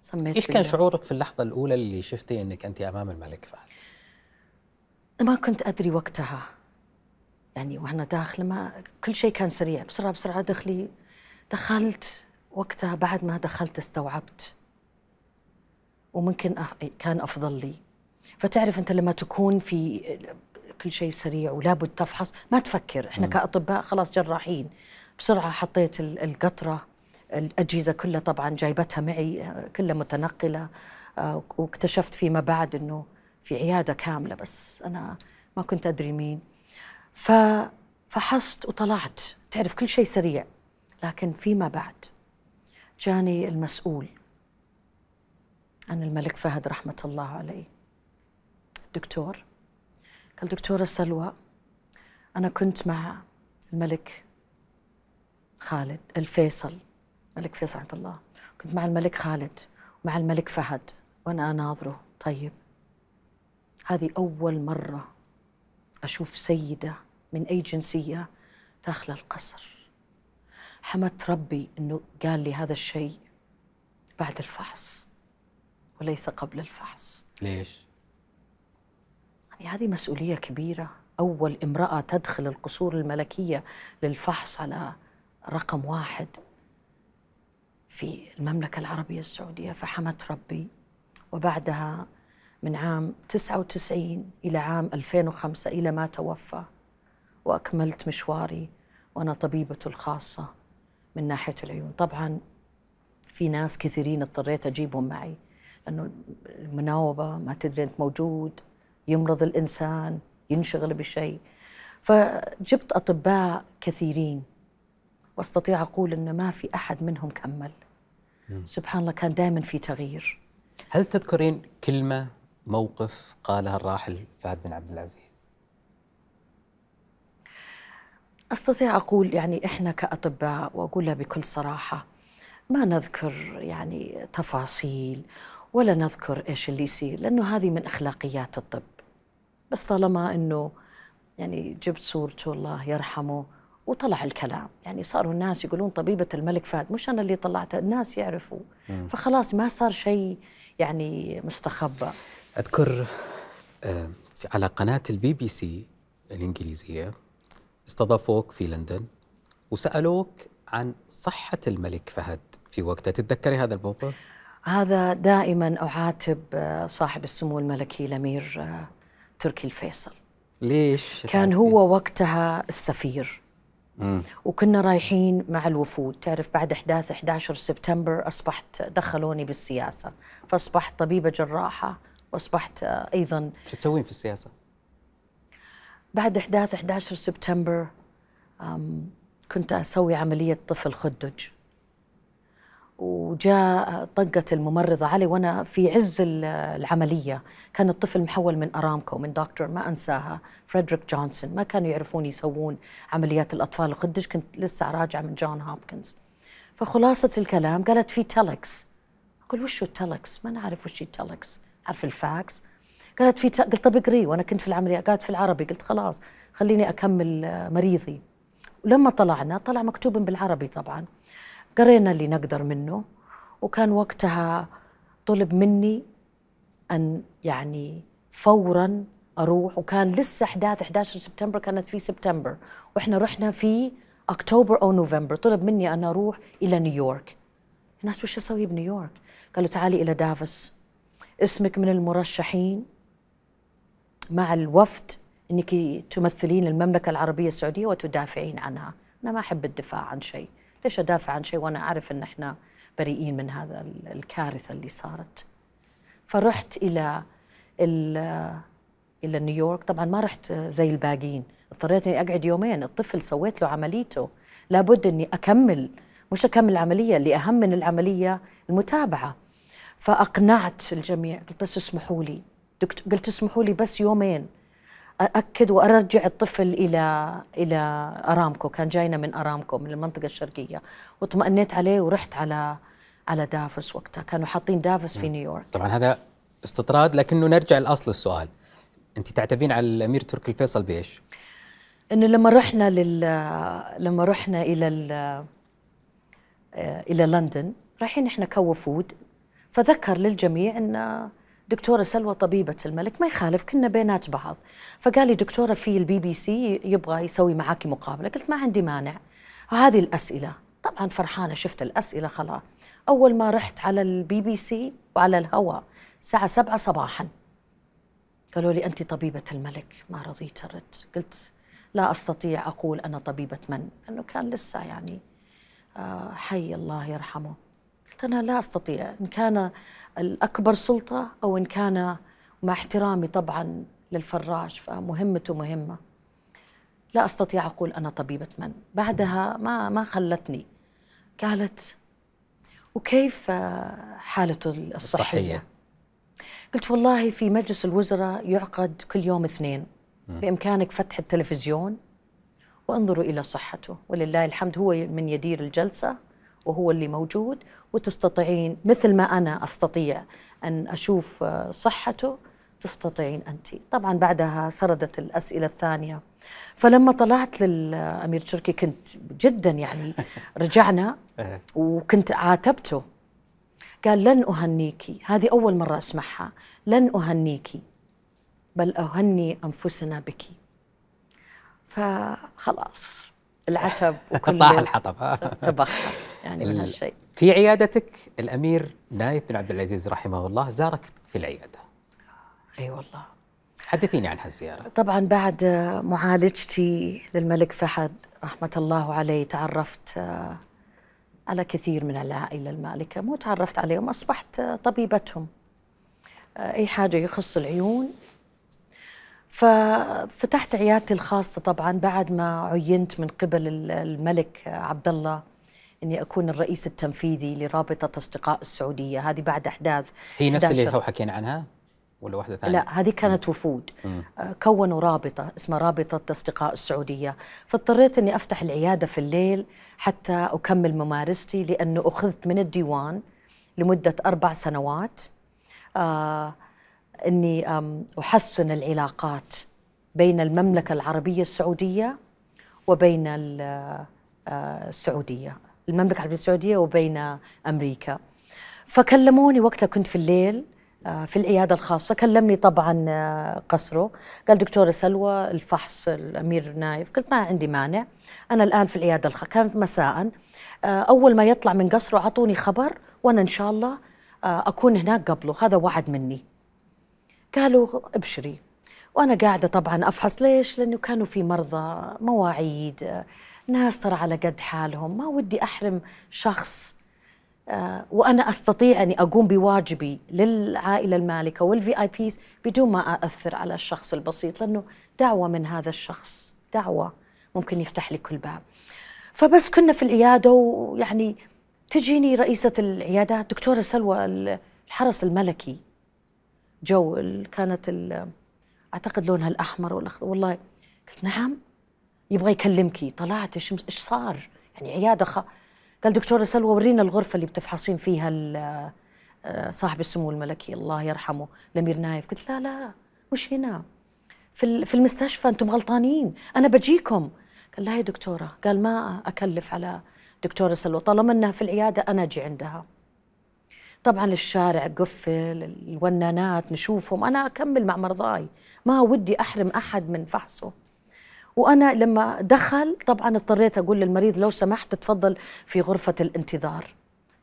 سميت إيش كان. شعورك في اللحظة الأولى اللي شفتي إنك أنت أمام الملك فهد؟ ما كنت أدري وقتها. يعني وأنا داخلة ما كل شيء كان سريع. بسرعة بسرعة دخلي. دخلت وقتها بعد ما دخلت استوعبت. وممكن كان أفضل لي. فتعرف أنت لما تكون في كل شيء سريع ولابد تفحص ما تفكر. إحنا كأطباء خلاص جراحين. بسرعة حطيت ال- القطرة الأجهزة كلها طبعا جايبتها معي كلها متنقلة آه، واكتشفت فيما بعد أنه في عيادة كاملة بس أنا ما كنت أدري مين. ففحصت وطلعت. تعرف كل شيء سريع لكن فيما بعد جاني المسؤول عن الملك فهد رحمة الله عليه. دكتور قال دكتورة سلوى أنا كنت مع الملك خالد الفيصل ملك فيصل رحمة الله. كنت مع الملك خالد ومع الملك فهد وأنا أناظره. طيب هذه أول مرة أشوف سيدة من أي جنسية داخل القصر. حمدت ربي أنه قال لي هذا الشيء بعد الفحص وليس قبل الفحص. ليش؟ هذه مسؤولية كبيرة. أول امرأة تدخل القصور الملكية للفحص على رقم واحد في المملكة العربية السعودية فحمدت ربي. وبعدها من عام 99 إلى عام 2005 إلى ما توفى. وأكملت مشواري وأنا طبيبته الخاصة من ناحية العيون. طبعا في ناس كثيرين اضطريت أجيبهم معي لأنه المناوبة ما تدري أنت موجود. يمرض الإنسان ينشغل بشيء. فجبت أطباء كثيرين وأستطيع أقول إن ما في أحد منهم كمل. سبحان الله كان دائما في تغيير. هل تذكرين كلمة موقف قالها الراحل فهد بن عبد العزيز؟ أستطيع أقول يعني إحنا كأطباء وأقولها بكل صراحة ما نذكر يعني تفاصيل ولا نذكر إيش اللي يصير لأنه هذه من أخلاقيات الطب. بس طالما إنه يعني جبت صورته الله يرحمه وطلع الكلام. يعني صاروا الناس يقولون طبيبة الملك فهد مش أنا اللي طلعتها الناس يعرفوا. فخلاص ما صار شيء يعني مستخبى. أذكر آه، على قناة البي بي سي الإنجليزية استضافوك في لندن وسألوك عن صحة الملك فهد. في وقتها تتذكري هذا الموقف؟ هذا دائما أعاتب آه، صاحب السمو الملكي الأمير آه، تركي الفيصل. ليش؟ كان؟ هو وقتها السفير. وكنا رايحين مع الوفود. تعرف بعد إحداث 11 سبتمبر أصبحت دخلوني بالسياسة. فأصبحت طبيبة جراحة. وأصبحت آه، أيضا شو تسوين في السياسة؟ بعد إحداث 11 سبتمبر كنت أسوي عملية طفل خدج. وجاء طقت الممرضة علي وأنا في عز ال- العملية. كان الطفل محول من أرامكو من دكتور ما أنساها فريدريك جونسون. ما كانوا يعرفون يسوون عمليات الأطفال الخدج كنت لسه راجعة من جون هوبكنز. فخلاصة الكلام قالت في تلكس أقول وشو التلكس ما نعرف وش التلكس عارف الفاكس؟ قالت في. قلت طب اقري. وأنا كنت في العملية قالت في العربي. قلت خلاص خليني أكمل مريضي. ولما طلعنا طلع مكتوب بالعربي طبعا. قرينا اللي نقدر منه. وكان وقتها طلب مني أن يعني فورا أروح وكان لسه أحداث 11 سبتمبر كانت في سبتمبر. وإحنا رحنا في أكتوبر أو نوفمبر. طلب مني أن أروح إلى نيويورك. الناس وش أسوي بنيويورك؟ قالوا تعالي إلى دافوس. اسمك من المرشحين. مع الوفد إنك تمثلين المملكة العربية السعودية وتدافعين عنها. أنا ما أحب الدفاع عن شيء. ليش أدافع عن شيء وأنا أعرف إن إحنا بريئين من هذا الكارثة اللي صارت؟ فرحت إلى إلى نيويورك طبعا ما رحت زي الباقيين. اضطريت إني أقعد يومين. الطفل سويت له عمليته. لابد إني أكمل مش أكمل العملية اللي اهم من العملية المتابعة. فأقنعت الجميع. قلت بس اسمحوا لي. قلت اسمحوا لي بس يومين. أأكد وأرجع الطفل إلى إلى أرامكو. كان جاينا من أرامكو من المنطقة الشرقية. واطمأنيت عليه ورحت على على دافوس وقتها. كانوا حاطين دافوس في نيويورك. طبعا هذا استطراد لكنه نرجع لأصل السؤال. أنت تعتبين على الأمير تركي الفيصل بإيش؟ إنه لما رحنا لل لما رحنا إلى إلى لندن رايحين إحنا كوفود. فذكر للجميع أن دكتورة سلوى طبيبة الملك ما يخالف كنا بينات بعض. فقال لي دكتورة في البي بي سي يبغى يسوي معاكي مقابلة. قلت ما عندي مانع. وهذه الأسئلة. طبعا فرحانة شفت الأسئلة خلاص. أول ما رحت على البي بي سي وعلى الهواء الساعة سبعة صباحا. قالوا لي أنت طبيبة الملك ما رضيت أرد قلت لا أستطيع أقول أنا طبيبة من؟ لأنه كان لسه يعني آه، حي الله يرحمه. قلت أنا لا أستطيع. إن كان الأكبر سلطة أو إن كان مع احترامي طبعا للفراش فمهمته مهمة. لا أستطيع أقول أنا طبيبة من. بعدها ما ما خلتني. قالت وكيف حالته الصحية, الصحية. قلت والله في مجلس الوزراء يعقد كل يوم اثنين. بإمكانك فتح التلفزيون. وانظروا إلى صحته. ولله الحمد هو من يدير الجلسة. وهو اللي موجود وتستطيعين مثل ما أنا أستطيع أن أشوف صحته تستطيعين أنت. طبعا بعدها سردت الأسئلة الثانية. فلما طلعت للأمير تركي كنت جدا يعني رجعنا. وكنت عاتبته. قال لن أهنيك. هذه أول مرة أسمعها. لن أهنيك بل أهني أنفسنا بك. فخلاص العتب وكل طاح الحطب. تبخر. يعني من هالشيء. في عيادتك الأمير نايف بن عبد العزيز رحمه الله زارك في العيادة. إي أيوة والله. حدثيني عن هالزيارة. طبعا بعد معالجتي للملك فهد رحمة الله عليه تعرفت آه، على كثير من العائلة المالكة مو تعرفت عليهم أصبحت طبيبتهم. آه، أي حاجة يخص العيون. ففتحت عيادتي الخاصة طبعا بعد ما عينت من قبل الملك عبد الله. أني أكون الرئيس التنفيذي لرابطة أصدقاء السعودية. هذه بعد أحداث هي نفس اللي هو حكينا عنها؟ ولا واحدة ثانية؟ لا هذه كانت وفود. آه، كونوا رابطة اسمها رابطة أصدقاء السعودية. فاضطريت أني أفتح العيادة في الليل حتى أكمل ممارستي لأنه أخذت من الديوان لمدة أربع سنوات آه أني أحسن العلاقات بين المملكة العربية السعودية وبين آه، السعودية. المملكة العربية السعودية وبين أمريكا. فكلموني وقتها كنت في الليل آه، في العيادة الخاصة. كلمني طبعا آه، قصره. قال دكتورة سلوى الفحص الأمير نايف. قلت ما عندي مانع. أنا الآن في العيادة الخاصة كان مساء. أول ما يطلع من قصره أعطوني خبر وأنا إن شاء الله أكون هناك قبله. هذا وعد مني. قالوا ابشري. وأنا قاعدة طبعا أفحص. ليش؟ لأنه كانوا في مرضى مواعيد ناس ترى على قد حالهم. ما ودي أحرم شخص آه، وأنا أستطيع أني أقوم بواجبي للعائلة المالكة وال VIPs بدون ما اثر على الشخص البسيط لأنه دعوة من هذا الشخص دعوة ممكن يفتح لي كل باب. فبس كنا في العيادة ويعني تجيني رئيسة العيادات دكتورة سلوى الحرس الملكي. جو كانت أعتقد لونها الأحمر والأخضر. والله قلت نعم يبغى يكلمك. طلعت إيش إيش صار؟ يعني عيادة خ... قال دكتوره سلوى ورينا الغرفة اللي بتفحصين فيها آه، صاحب السمو الملكي الله يرحمه الأمير نايف. قلت لا لا مش هنا. في في المستشفى أنتم غلطانين. أنا بجيكم. قال لا يا دكتورة. قال ما أكلف على دكتوره سلوى طالما إنها في العيادة أنا أجي عندها. طبعا الشارع قفل الونانات نشوفهم. أنا أكمل مع مرضاي. ما ودي أحرم أحد من فحصه. وأنا لما دخل طبعا اضطريت أقول للمريض لو سمحت تفضل في غرفة الانتظار.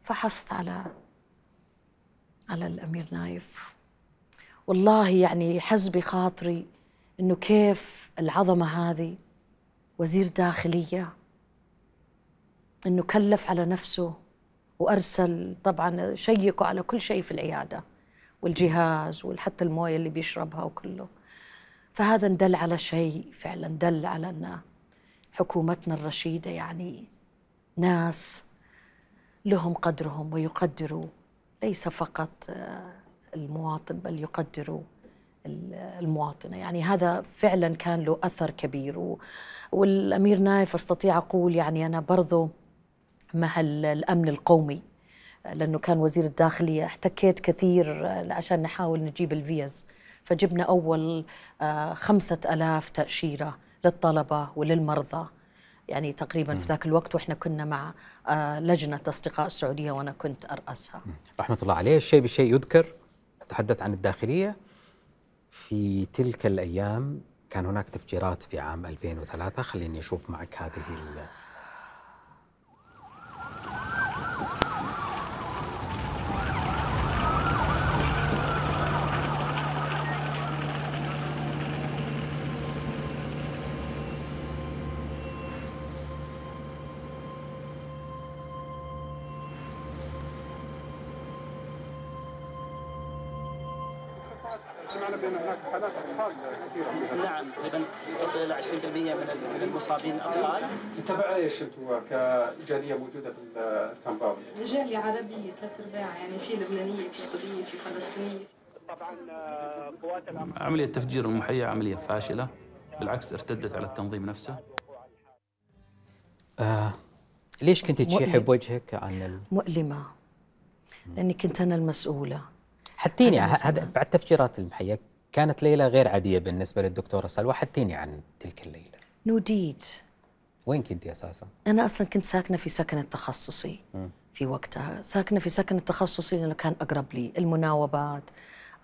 فحصت على على الأمير نايف. والله يعني حز بخاطري إنه كيف العظمة هذه وزير داخلية إنه كلف على نفسه وأرسل طبعا شيكوا على كل شيء في العيادة والجهاز وحتى الموية اللي بيشربها وكله. فهذا دل على شيء فعلا دل على أن حكومتنا الرشيدة يعني ناس لهم قدرهم ويقدروا ليس فقط آه، المواطن بل يقدروا ال- المواطنة. يعني هذا فعلا كان له أثر كبير. والأمير نايف أستطيع أقول يعني أنا برضو مع ال- الأمن القومي لأنه كان وزير الداخلية. احتكيت كثير آه، عشان نحاول نجيب الفيز. فجبنا أول آه، خمسة ألاف تأشيرة للطلبة وللمرضى. يعني تقريبا في ذاك الوقت وإحنا كنا مع آه، لجنة أصدقاء السعودية وأنا كنت أرأسها. رحمة الله عليه. الشيء بالشيء يذكر. تحدث عن الداخلية. في تلك الأيام كان هناك تفجيرات في عام 2003 خليني أشوف معك هذه بأن هناك حالات أطفال كثيرة. نعم تقريبا تصل إلى 20% من من المصابين اطفال تبع إيش أنتم كجالية موجودة بالكامباوي؟ جالية عربية ثلاث أرباع يعني في لبنانية في سورية في فلسطينية. طبعا آه، قوات عملية تفجير المحيا عملية فاشلة بالعكس ارتدت على التنظيم نفسه. آه ليش كنت تشيحي. بوجهك عن ال... مؤلمة لأني كنت أنا المسؤولة. مثلاً. بعد تفجيرات المحيا كانت ليلة غير عادية بالنسبة للدكتورة سلوى حديني عن تلك الليلة. نوديد. وين كنت أساسا؟ أنا أصلا كنت ساكنة في سكن التخصصي في وقتها. ساكنة في سكن التخصصي لأنه كان أقرب لي. المناوبات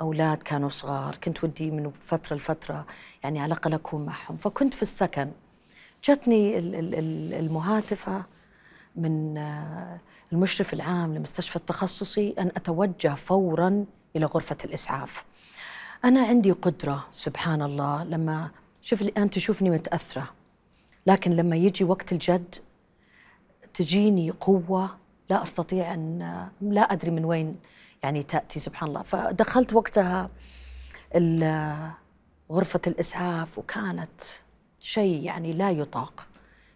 أولاد كانوا صغار. كنت ودي من فترة لفترة يعني على الأقل أكون معهم. فكنت في السكن. جتني ال- ال- ال- المهاتفة من آه، المشرف العام لمستشفى التخصصي أن أتوجه فورا إلى غرفة الإسعاف. أنا عندي قدرة سبحان الله لما شوف أنت تشوفني متأثرة لكن لما يجي وقت الجد تجيني قوة لا أستطيع أن لا أدري من وين يعني تأتي سبحان الله فدخلت وقتها ال- غرفة الإسعاف وكانت شيء يعني لا يطاق.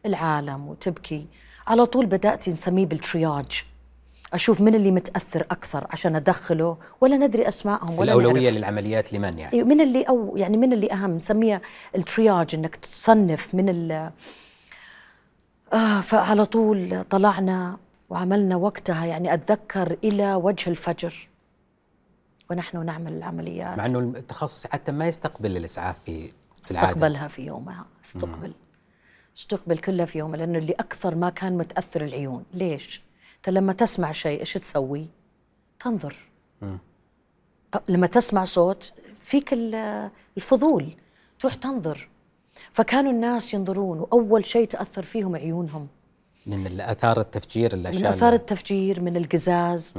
العالم وتبكي. على طول بدأت نسميه بال triage. أشوف من اللي متأثر أكثر عشان أدخله ولا ندري أسمائهم ولا الأولوية نعرف. للعمليات لمن يعني؟ أيوة، من اللي أو يعني من اللي أهم نسميها ال triage إنك تصنف من ال آه فعلى طول طلعنا وعملنا وقتها يعني أتذكر إلى وجه الفجر ونحن نعمل العمليات. مع أنه التخصص حتى ما يستقبل الإسعاف في في العادة. استقبلها في يومها استقبل. استقبل كلها في يومها لأنه اللي أكثر ما كان متأثر العيون. ليش؟ انت لما تسمع شيء إيش تسوي؟ تنظر. أ- لما تسمع صوت فيك ال- الفضول تروح تنظر. فكانوا الناس ينظرون وأول شيء تأثر فيهم عيونهم. من آثار التفجير من الأشياء اثار التفجير من القزاز.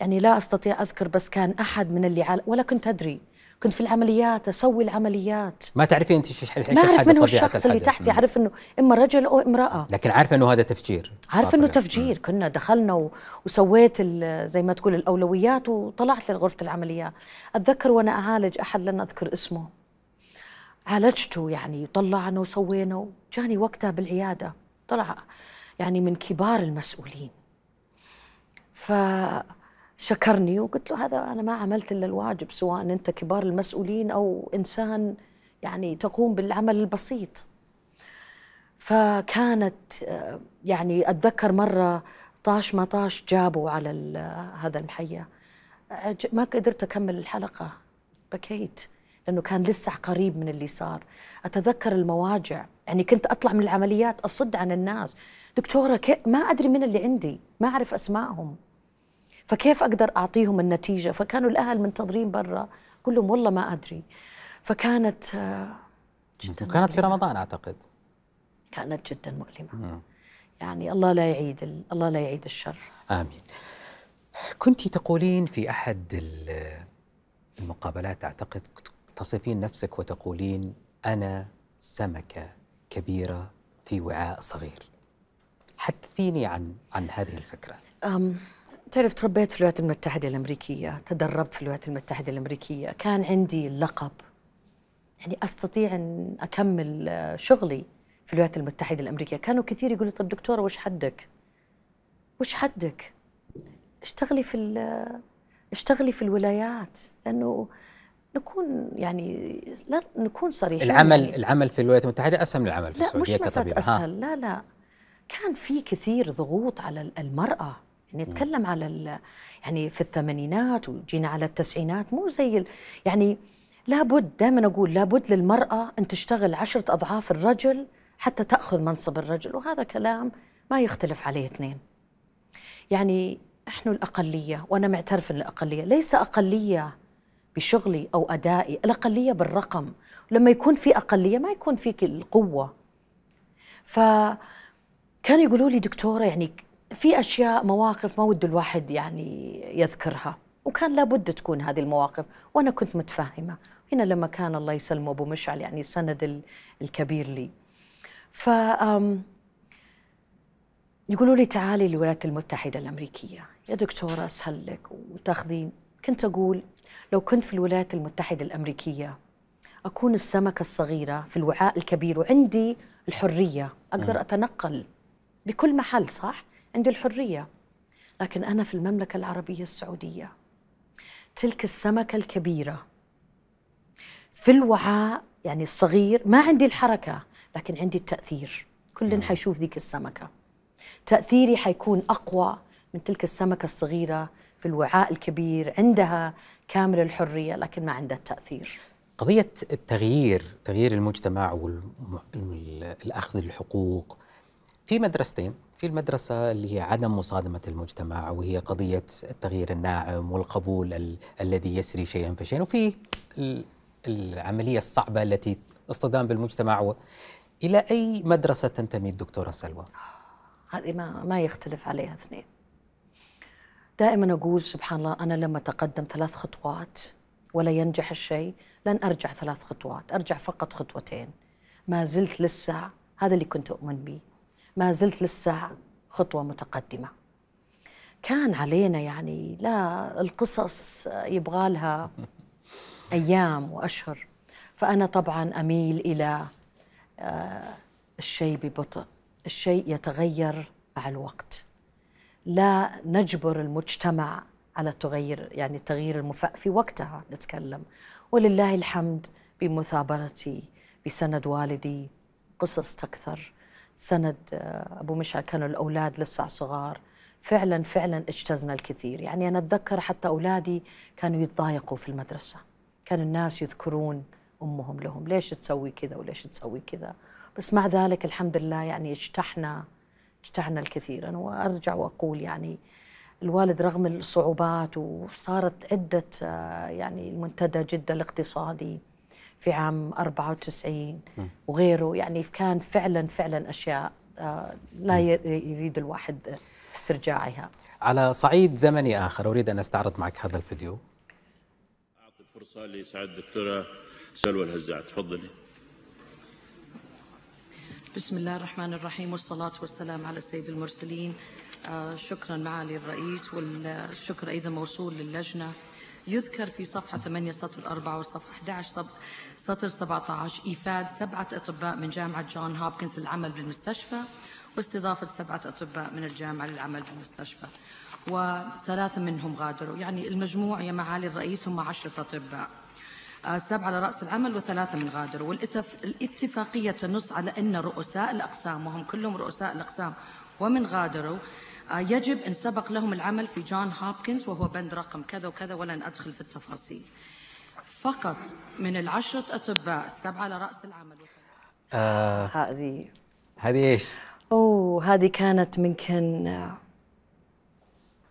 يعني لا أستطيع أذكر بس كان أحد من اللي عال... ولا كنت أدري. كنت في العمليات أسوي العمليات. ما تعرفين أنت إيش ما أعرف من هو الشخص اللي. تحتي. مم. أعرف إنه إما رجل أو إمرأة. لكن عارفة أنه هذا تفجير. عارف صار انه. تفجير. كنا دخلنا و... وسويت ال... زي ما تقول الأولويات وطلعت لغرفة العمليات أتذكر وأنا أعالج أحد لن أذكر اسمه. عالجته يعني طلعنا وسوينا جاني وقتها بالعيادة. طلع يعني من كبار المسؤولين. فشكرني وقلت له هذا أنا ما عملت إلا الواجب سواء أنت كبار المسؤولين أو إنسان يعني تقوم بالعمل البسيط. فكانت يعني أتذكر مرة طاش ما طاش جابوا على هذا المحيا. عج- ما قدرت أكمل الحلقة بكيت لأنه كان لسه قريب من اللي صار. أتذكر المواجع يعني كنت أطلع من العمليات أصد عن الناس. دكتورة كي ما أدري من اللي عندي ما أعرف أسمائهم. فكيف أقدر أعطيهم النتيجة فكانوا الأهل منتظرين برا أقول لهم والله ما أدري فكانت آه، جدا كانت في. رمضان أعتقد كانت جدا مؤلمة يعني الله لا يعيد ال- الله لا يعيد الشر آمين. كنت تقولين في أحد ال- المقابلات أعتقد تصفين نفسك وتقولين أنا سمكة كبيرة في وعاء صغير. حدثيني عن عن هذه الفكرة. أم تعرف تربيت في الولايات المتحدة الأمريكية تدربت في الولايات المتحدة الأمريكية كان عندي اللقب يعني أستطيع أن أكمل شغلي في الولايات المتحدة الأمريكية. كانوا كثير يقولوا طب دكتورة وش حدك؟ وش حدك؟ اشتغلي في ال- اشتغلي في الولايات لأنه نكون يعني لا نكون صريحين العمل يعني. العمل في الولايات المتحدة أسهل من العمل في لا مش السعودية مسألة كطبيب. ها. أسهل لا لا. كان في كثير ضغوط على المرأة. نتكلم على ال- يعني في الثمانينات وجينا على التسعينات مو زي ال- يعني لابد دائما أقول لابد للمرأة أن تشتغل عشرة أضعاف الرجل حتى تأخذ منصب الرجل وهذا كلام ما يختلف عليه اثنين. يعني نحن الأقلية وأنا معترف أن الأقلية ليس أقلية بشغلي أو أدائي الأقلية بالرقم. لما يكون في أقلية ما يكون فيك القوة. فكانوا يقولوا لي دكتورة يعني في أشياء مواقف ما ود الواحد يعني يذكرها. وكان لابد تكون هذه المواقف. وأنا كنت متفهمة. هنا لما كان الله يسلمه أبو مشعل يعني السند ال- الكبير لي. ف يقولوا لي تعالي للولايات المتحدة الأمريكية. يا دكتورة أسهل لك وتاخذين كنت أقول لو كنت في الولايات المتحدة الأمريكية أكون السمكة الصغيرة في الوعاء الكبير وعندي الحرية أقدر أتنقل بكل محل صح؟ عندي الحرية. لكن أنا في المملكة العربية السعودية تلك السمكة الكبيرة في الوعاء يعني الصغير ما عندي الحركة لكن عندي التأثير. كل حيشوف ذيك السمكة. تأثيري حيكون أقوى من تلك السمكة الصغيرة في الوعاء الكبير عندها كامل الحرية لكن ما عندها التأثير. قضية التغيير تغيير المجتمع والأخذ الحقوق في مدرستين في المدرسة اللي هي عدم مصادمة المجتمع وهي قضية التغيير الناعم والقبول ال- الذي يسري شيئا فشيئا وفي ال- العملية الصعبة التي اصطدام بالمجتمع. و... إلى أي مدرسة تنتمي الدكتورة سلوى؟ هذه ما ما يختلف عليها اثنين. دائما أقول سبحان الله أنا لما أتقدم ثلاث خطوات ولا ينجح الشيء. لن أرجع ثلاث خطوات أرجع فقط خطوتين. ما زلت لسه هذا اللي كنت أؤمن به. ما زلت لسه خطوة متقدمة. كان علينا يعني لا القصص يبغى لها أيام وأشهر. فأنا طبعا أميل إلى الشيء ببطء. الشيء يتغير مع الوقت. لا نجبر المجتمع على التغير يعني التغيير المف... في وقتها نتكلم. ولله الحمد بمثابرتي بسند والدي قصص تكثر. سند آه، أبو مشعل كانوا الأولاد لسه صغار. فعلا فعلا اجتزنا الكثير. يعني أنا أتذكر حتى أولادي كانوا يتضايقوا في المدرسة. كان الناس يذكرون أمهم لهم ليش تسوي كذا وليش تسوي كذا. بس مع ذلك الحمد لله يعني اجتحنا اجتحنا الكثير أنا وأرجع وأقول يعني الوالد رغم الصعوبات وصارت عدة آه، يعني المنتدى جده الاقتصادي في عام 94 وغيره. يعني كان فعلا فعلا أشياء آه، لا ي- يريد الواحد استرجاعها. على صعيد زمني آخر أريد أن أستعرض معك هذا الفيديو. أعطي الفرصة لسعادة الدكتورة سلوى الهزاع تفضلي. بسم الله الرحمن الرحيم والصلاة والسلام على سيد المرسلين. آه، شكرا معالي الرئيس والشكر أيضا موصول للجنة. يذكر في صفحة 8 سطر 4 وصفحة 11 صب- سطر 17 إيفاد سبعة أطباء من جامعة جون هوبكنز للعمل بالمستشفى واستضافة سبعة أطباء من الجامعة للعمل بالمستشفى. وثلاثة منهم غادروا. يعني المجموع يا معالي الرئيس هم عشرة أطباء. آه، سبعة على رأس العمل وثلاثة من غادروا. والاتفاقية تنص على أن رؤساء الأقسام وهم كلهم رؤساء الأقسام ومن غادروا آه، يجب أن سبق لهم العمل في جون هوبكنز وهو بند رقم كذا وكذا ولن أدخل في التفاصيل. فقط من العشرة أطباء السبعة على رأس العمل آه هذه هذه إيش؟ أوه هذه كانت ممكن آه،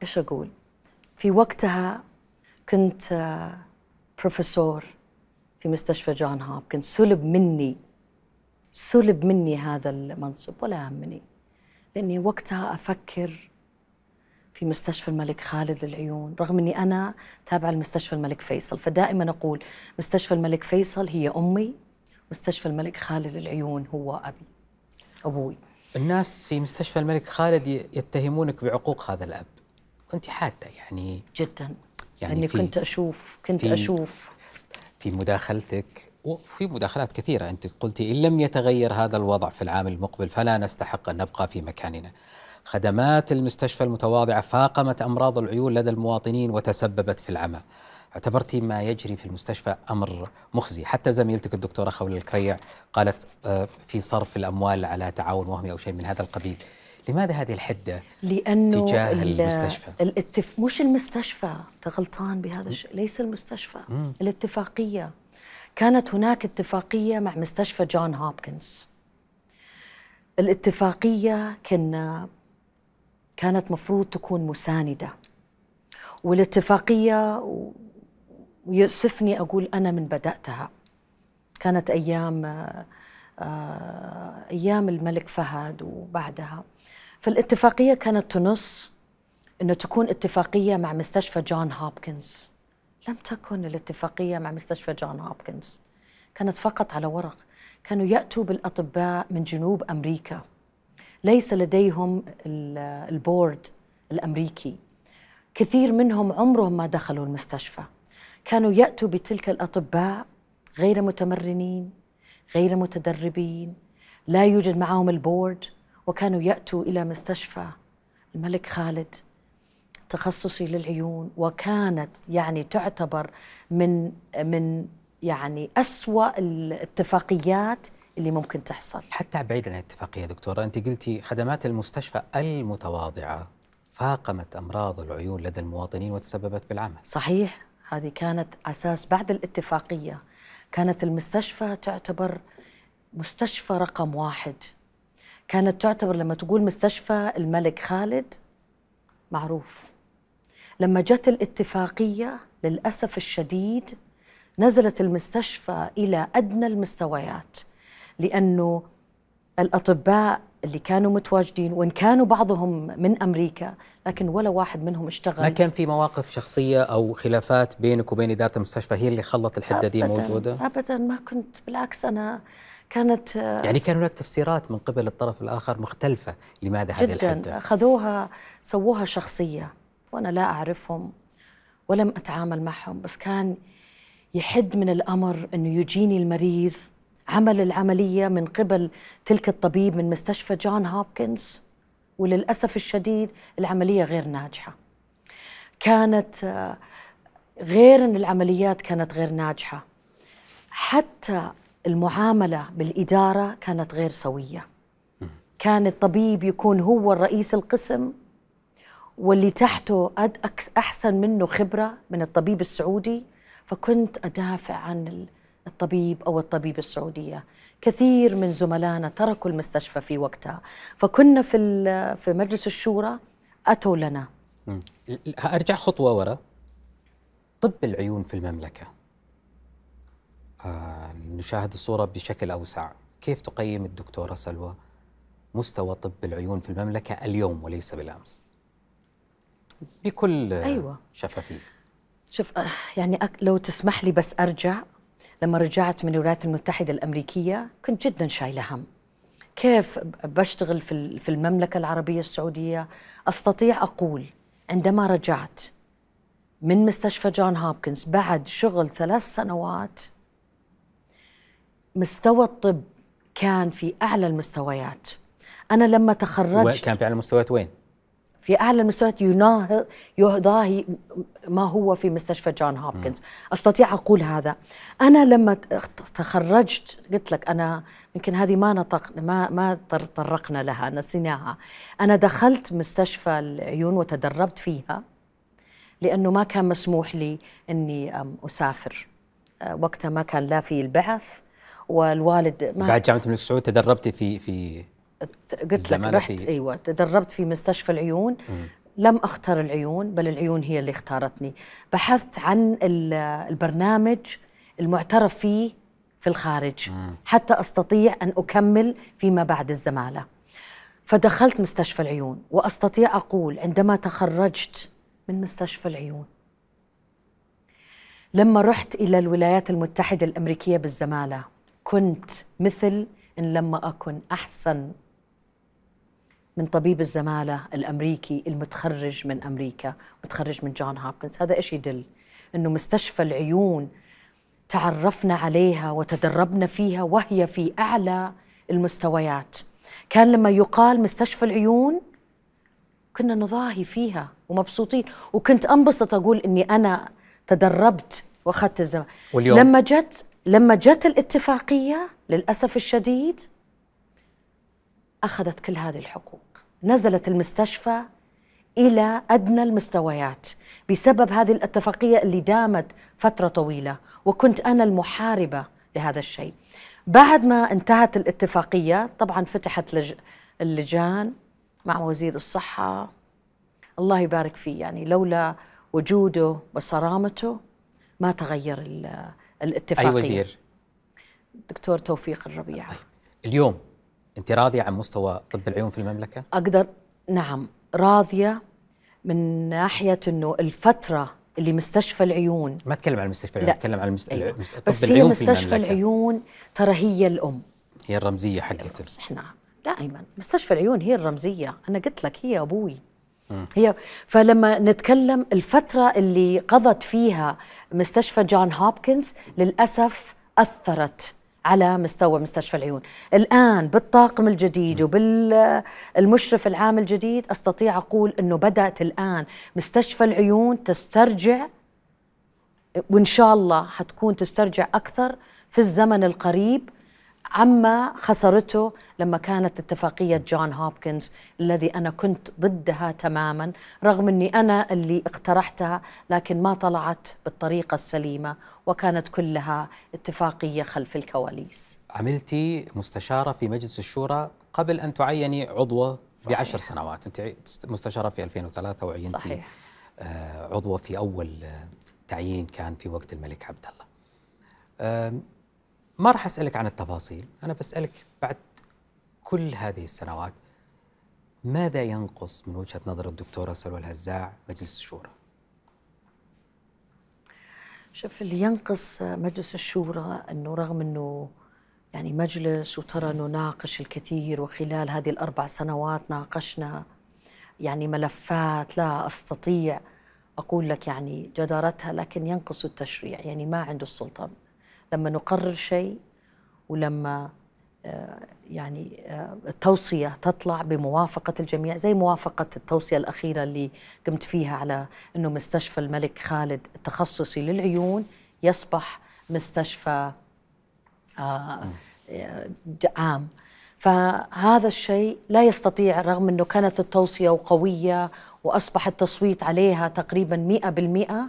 إيش أقول؟ في وقتها كنت آه، بروفيسور في مستشفى جون هوبكنز سلب مني سلب مني هذا المنصب ولا همني لأني وقتها أفكر في مستشفى الملك خالد للعيون رغم إني أنا تابعة لمستشفى الملك فيصل فدائما أقول مستشفى الملك فيصل هي أمي مستشفى الملك خالد للعيون هو أبي أبوي. الناس في مستشفى الملك خالد يتهمونك بعقوق هذا الأب. كنت حادة يعني. جدا. يعني في- كنت أشوف كنت في- أشوف. في مداخلتك وفي مداخلات كثيرة أنت قلتي إن لم يتغير هذا الوضع في العام المقبل فلا نستحق أن نبقى في مكاننا. خدمات المستشفى المتواضعة فاقمت أمراض العيون لدى المواطنين وتسببت في العمى. اعتبرتي ما يجري في المستشفى أمر مخزي. حتى زميلتك الدكتورة خولة الكريع قالت آه، في صرف الأموال على تعاون وهمي أو شيء من هذا القبيل. لماذا هذه الحدة لأنه تجاه ال- المستشفى؟ الاتف... مش المستشفى غلطان بهذا الشيء ليس المستشفى مم. الاتفاقية. كانت هناك اتفاقية مع مستشفى جون هوبكنز. الاتفاقية كنا كانت مفروض تكون مساندة. والاتفاقية و- ويؤسفني أقول أنا من بدأتها. كانت أيام آه، آه، أيام الملك فهد وبعدها. فالاتفاقية كانت تنص إنه تكون اتفاقية مع مستشفى جون هوبكنز. لم تكن الاتفاقية مع مستشفى جون هوبكنز. كانت فقط على ورق. كانوا يأتوا بالأطباء من جنوب أمريكا. ليس لديهم ال- البورد الأمريكي. كثير منهم عمرهم ما دخلوا المستشفى. كانوا يأتوا بتلك الأطباء غير متمرنين غير متدربين لا يوجد معهم البورد وكانوا يأتوا إلى مستشفى الملك خالد تخصصي للعيون وكانت يعني تعتبر من من يعني أسوأ الاتفاقيات اللي ممكن تحصل. حتى بعيد عن الاتفاقية دكتورة أنت قلتي خدمات المستشفى المتواضعة فاقمت أمراض العيون لدى المواطنين وتسببت بالعمى صحيح هذه كانت أساس بعد الاتفاقية. كانت المستشفى تعتبر مستشفى رقم واحد. كانت تعتبر لما تقول مستشفى الملك خالد معروف. لما جت الاتفاقية للأسف الشديد نزلت المستشفى إلى أدنى المستويات. لأنه الأطباء اللي كانوا متواجدين وإن كانوا بعضهم من أمريكا لكن ولا واحد منهم اشتغل. ما كان في مواقف شخصية أو خلافات بينك وبين إدارة المستشفى هي اللي خلت الحدة دي موجودة؟ أبدا ما كنت بالعكس أنا كانت آه، يعني كان هناك تفسيرات من قبل الطرف الآخر مختلفة لماذا هذه جدا. الحدة؟ أخذوها سووها شخصية وأنا لا أعرفهم ولم أتعامل معهم بس كان يحد من الأمر أنه يجيني المريض عمل العملية من قبل تلك الطبيب من مستشفى جون هوبكنز وللأسف الشديد العملية غير ناجحة. كانت آه، غير أن العمليات كانت غير ناجحة حتى المعاملة بالإدارة كانت غير سوية. كان الطبيب يكون هو الرئيس القسم واللي تحته أحسن منه خبرة من الطبيب السعودي فكنت أدافع عن الطبيب أو الطبيب السعودية. كثير من زملائنا تركوا المستشفى في وقتها. فكنا في ال- في مجلس الشورى أتوا لنا. أرجع خطوة ورا. طب العيون في المملكة. آه نشاهد الصورة بشكل أوسع. كيف تقيم الدكتورة سلوى مستوى طب العيون في المملكة اليوم وليس بالأمس؟ بكل أيوة. شفافية. شوف آه، يعني لو تسمح لي بس أرجع. لما رجعت من الولايات المتحدة الأمريكية كنت جدا شايلة هم. كيف بشتغل في ال- في المملكة العربية السعودية؟ أستطيع أقول عندما رجعت من مستشفى جون هوبكنز بعد شغل ثلاث سنوات مستوى الطب كان في أعلى المستويات. أنا لما تخرجت وكان في على مستويات وين؟ في أعلى المستويات يناهض يضاهي ما هو في مستشفى جون هوبكنز. أستطيع أقول هذا. أنا لما تخرجت قلت لك أنا يمكن هذه ما نطق ما ما تطرقنا لها نسيناها. أنا دخلت مستشفى العيون وتدربت فيها لأنه ما كان مسموح لي إني أسافر. آه، وقتها ما كان لا في البعث والوالد ما بعد جامعة الملك سعود تدربتي في في قلت لك رحت أيوه تدربت في مستشفى العيون م. لم اختر العيون بل العيون هي اللي اختارتني بحثت عن البرنامج المعترف فيه في الخارج م. حتى أستطيع أن أكمل فيما بعد الزمالة فدخلت مستشفى العيون وأستطيع أقول عندما تخرجت من مستشفى العيون لما رحت إلى الولايات المتحدة الأمريكية بالزمالة كنت مثل إن لما أكن أحسن من طبيب الزمالة الأمريكي المتخرج من أمريكا متخرج من جون هوبكنز هذا إيش يدل أنه مستشفى العيون تعرفنا عليها وتدربنا فيها وهي في أعلى المستويات. كان لما يقال مستشفى العيون كنا نضاهي فيها ومبسوطين. وكنت أنبسط أقول أني أنا تدربت وأخذت الزمان واليوم؟ لما جت لما جت الاتفاقية للأسف الشديد أخذت كل هذه الحقوق. نزلت المستشفى إلى أدنى المستويات بسبب هذه الاتفاقية اللي دامت فترة طويلة وكنت أنا المحاربة لهذا الشيء. بعد ما انتهت الاتفاقية طبعا فتحت لج... اللجان مع وزير الصحة. الله يبارك فيه يعني لولا وجوده وصرامته ما تغير الاتفاقية. أي وزير؟ دكتور توفيق الربيع. طيب. اليوم انت راضية عن مستوى طب العيون في المملكة؟ أقدر نعم راضية من ناحية إنه الفترة اللي مستشفى العيون. ما اتكلم عن مستشفى العيون اتكلم عن المست... أيوة. طب بس العيون هي مستشفى في العيون ترى هي الأم. هي الرمزية حقت إحنا دائما. مستشفى العيون هي الرمزية. أنا قلت لك هي أبوي. هي فلما نتكلم الفترة اللي قضت فيها مستشفى جون هوبكنز للأسف أثرت. على مستوى مستشفى العيون. الآن بالطاقم الجديد وبالمشرف العام الجديد أستطيع أقول أنه بدأت الآن مستشفى العيون تسترجع وإن شاء الله حتكون تسترجع أكثر في الزمن القريب عما خسرته لما كانت اتفاقية جون هوبكنز الذي أنا كنت ضدها تماما رغم أني أنا اللي اقترحتها لكن ما طلعت بالطريقة السليمة وكانت كلها اتفاقية خلف الكواليس عملتي مستشارة في مجلس الشورى قبل أن تعيني عضوة صحيح. بعشر سنوات أنت مستشارة في 2003 وعينتي صحيح. آه، عضوة في أول تعيين كان في وقت الملك عبد الله ما راح أسألك عن التفاصيل أنا بسألك بعد كل هذه السنوات ماذا ينقص من وجهة نظر الدكتوره سلوى الهزاع مجلس الشورى؟ شوف اللي ينقص مجلس الشورى إنه رغم إنه يعني مجلس وترى نناقش الكثير وخلال هذه الأربع سنوات ناقشنا يعني ملفات لا أستطيع أقول لك يعني جدارتها لكن ينقص التشريع يعني ما عنده السلطه لما نقرر شيء ولما آه، يعني آه، التوصية تطلع بموافقة الجميع زي موافقة التوصية الأخيرة اللي قمت فيها على أنه مستشفى الملك خالد التخصصي للعيون يصبح مستشفى آه، عام. فهذا الشيء لا يستطيع رغم أنه كانت التوصية وقوية وأصبح التصويت عليها تقريبا مئة بالمئة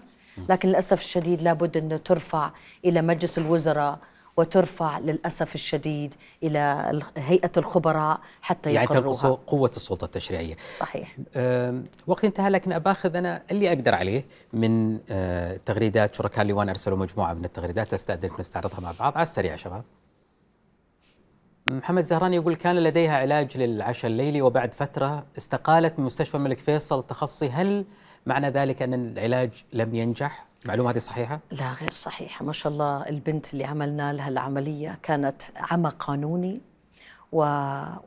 لكن للأسف الشديد لابد أنه ترفع إلى مجلس الوزراء وترفع للأسف الشديد إلى هيئة الخبراء حتى يعني تنقص قوة السلطة التشريعية. صحيح. وقت انتهى لكن أباخذ أنا اللي أقدر عليه من أه تغريدات شركاء اللواء أرسلوا مجموعة من التغريدات أستأذنكم نستعرضها مع بعض. على السريع شباب. محمد زهراني يقول كان لديها علاج للعشاء الليلي وبعد فترة استقالت من مستشفى الملك فيصل التخصصي هل معنى ذلك أن العلاج لم ينجح؟ معلومة هذه صحيحة؟ لا غير صحيحة ما شاء الله البنت اللي عملنا لها العملية كانت عمى قانوني و...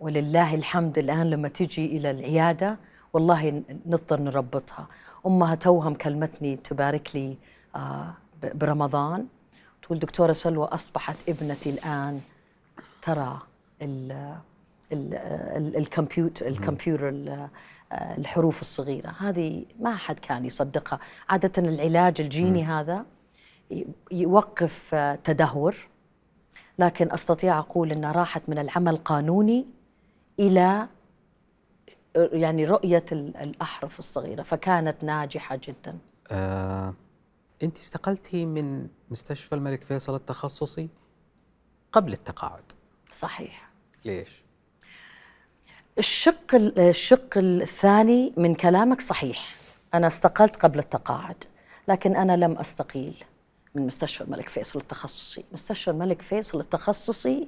ولله الحمد الآن لما تجي إلى العيادة والله نضطر نربطها أمها توها كلمتني تبارك لي آه، برمضان تقول دكتورة سلوى أصبحت ابنتي الآن ترى ال ال الكمبيوتر الكمبيوتر الحروف الصغيرة. هذه ما حد كان يصدقها. عادة العلاج الجيني م. هذا يوقف آه، تدهور. لكن أستطيع أقول أنها راحت من العمل قانوني إلى آه، يعني رؤية الأحرف الصغيرة. فكانت ناجحة جدا. آه، أنت استقلتي من مستشفى الملك فيصل التخصصي قبل التقاعد. صحيح. ليش؟ الشق الشق الثاني من كلامك صحيح. أنا استقلت قبل التقاعد لكن أنا لم أستقيل من مستشفى الملك فيصل التخصصي. مستشفى الملك فيصل التخصصي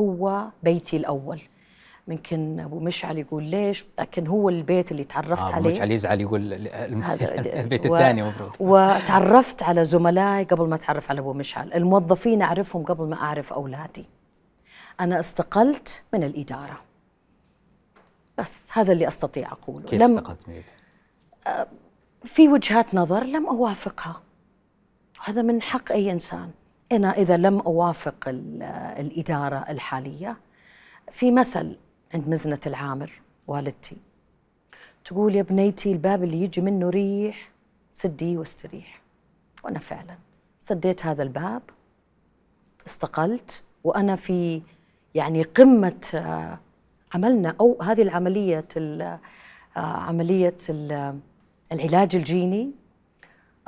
هو بيتي الأول. ممكن أبو مشعل يقول ليش؟ لكن هو البيت اللي تعرفت آه عليه. مشعل يزعل يقول البيت و... الثاني مفروض وتعرفت على زملائي قبل ما أتعرف على أبو مشعل. الموظفين أعرفهم قبل ما أعرف أولادي. أنا استقلت من الإدارة. بس هذا اللي أستطيع أقوله. كيف لم استقلت من آه، في وجهات نظر لم أوافقها. هذا من حق أي إنسان. أنا إذا لم أوافق الإدارة الحالية في مثل عند مزنة العامر والدتي. تقول يا بنيتي الباب اللي يجي منه ريح سديه واستريح. وأنا فعلا سديت هذا الباب استقلت وأنا في يعني قمة آه، عملنا أو هذه العملية آه، عملية العلاج الجيني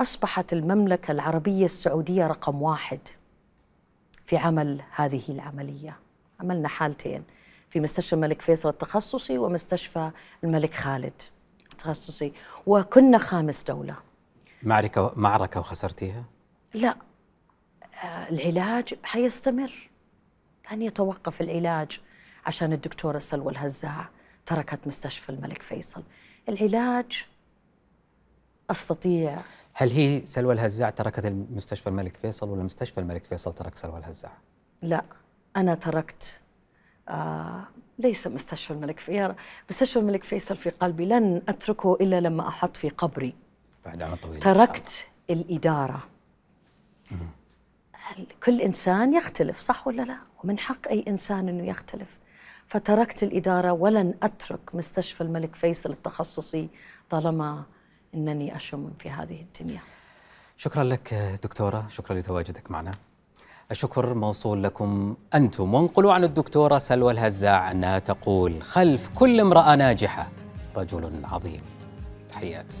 أصبحت المملكة العربية السعودية رقم واحد في عمل هذه العملية. عملنا حالتين في مستشفى الملك فيصل التخصصي ومستشفى الملك خالد التخصصي وكنا خامس دولة. معركة معركة وخسرتيها؟ لا آه، العلاج حيستمر. لن يتوقف العلاج عشان الدكتورة سلوى الهزاع تركت مستشفى الملك فيصل. العلاج أستطيع. هل هي سلوى الهزاع تركت مستشفى الملك فيصل ولا مستشفى الملك فيصل ترك سلوى الهزاع؟ لا أنا تركت آه ليس مستشفى الملك فيصل مستشفى الملك فيصل في قلبي. لن أتركه إلا لما أحط في قبري. بعد عام طويل تركت الإدارة. كل إنسان يختلف صح ولا لا؟ ومن حق أي إنسان أنه يختلف؟ فتركت الإدارة ولن أترك مستشفى الملك فيصل التخصصي طالما أنني أشم في هذه الدنيا. شكرا لك دكتورة شكرا لتواجدك معنا. الشكر موصول لكم أنتم. وانقلوا عن الدكتورة سلوى الهزاع أنها تقول خلف كل امرأة ناجحة. رجل عظيم. تحياتي.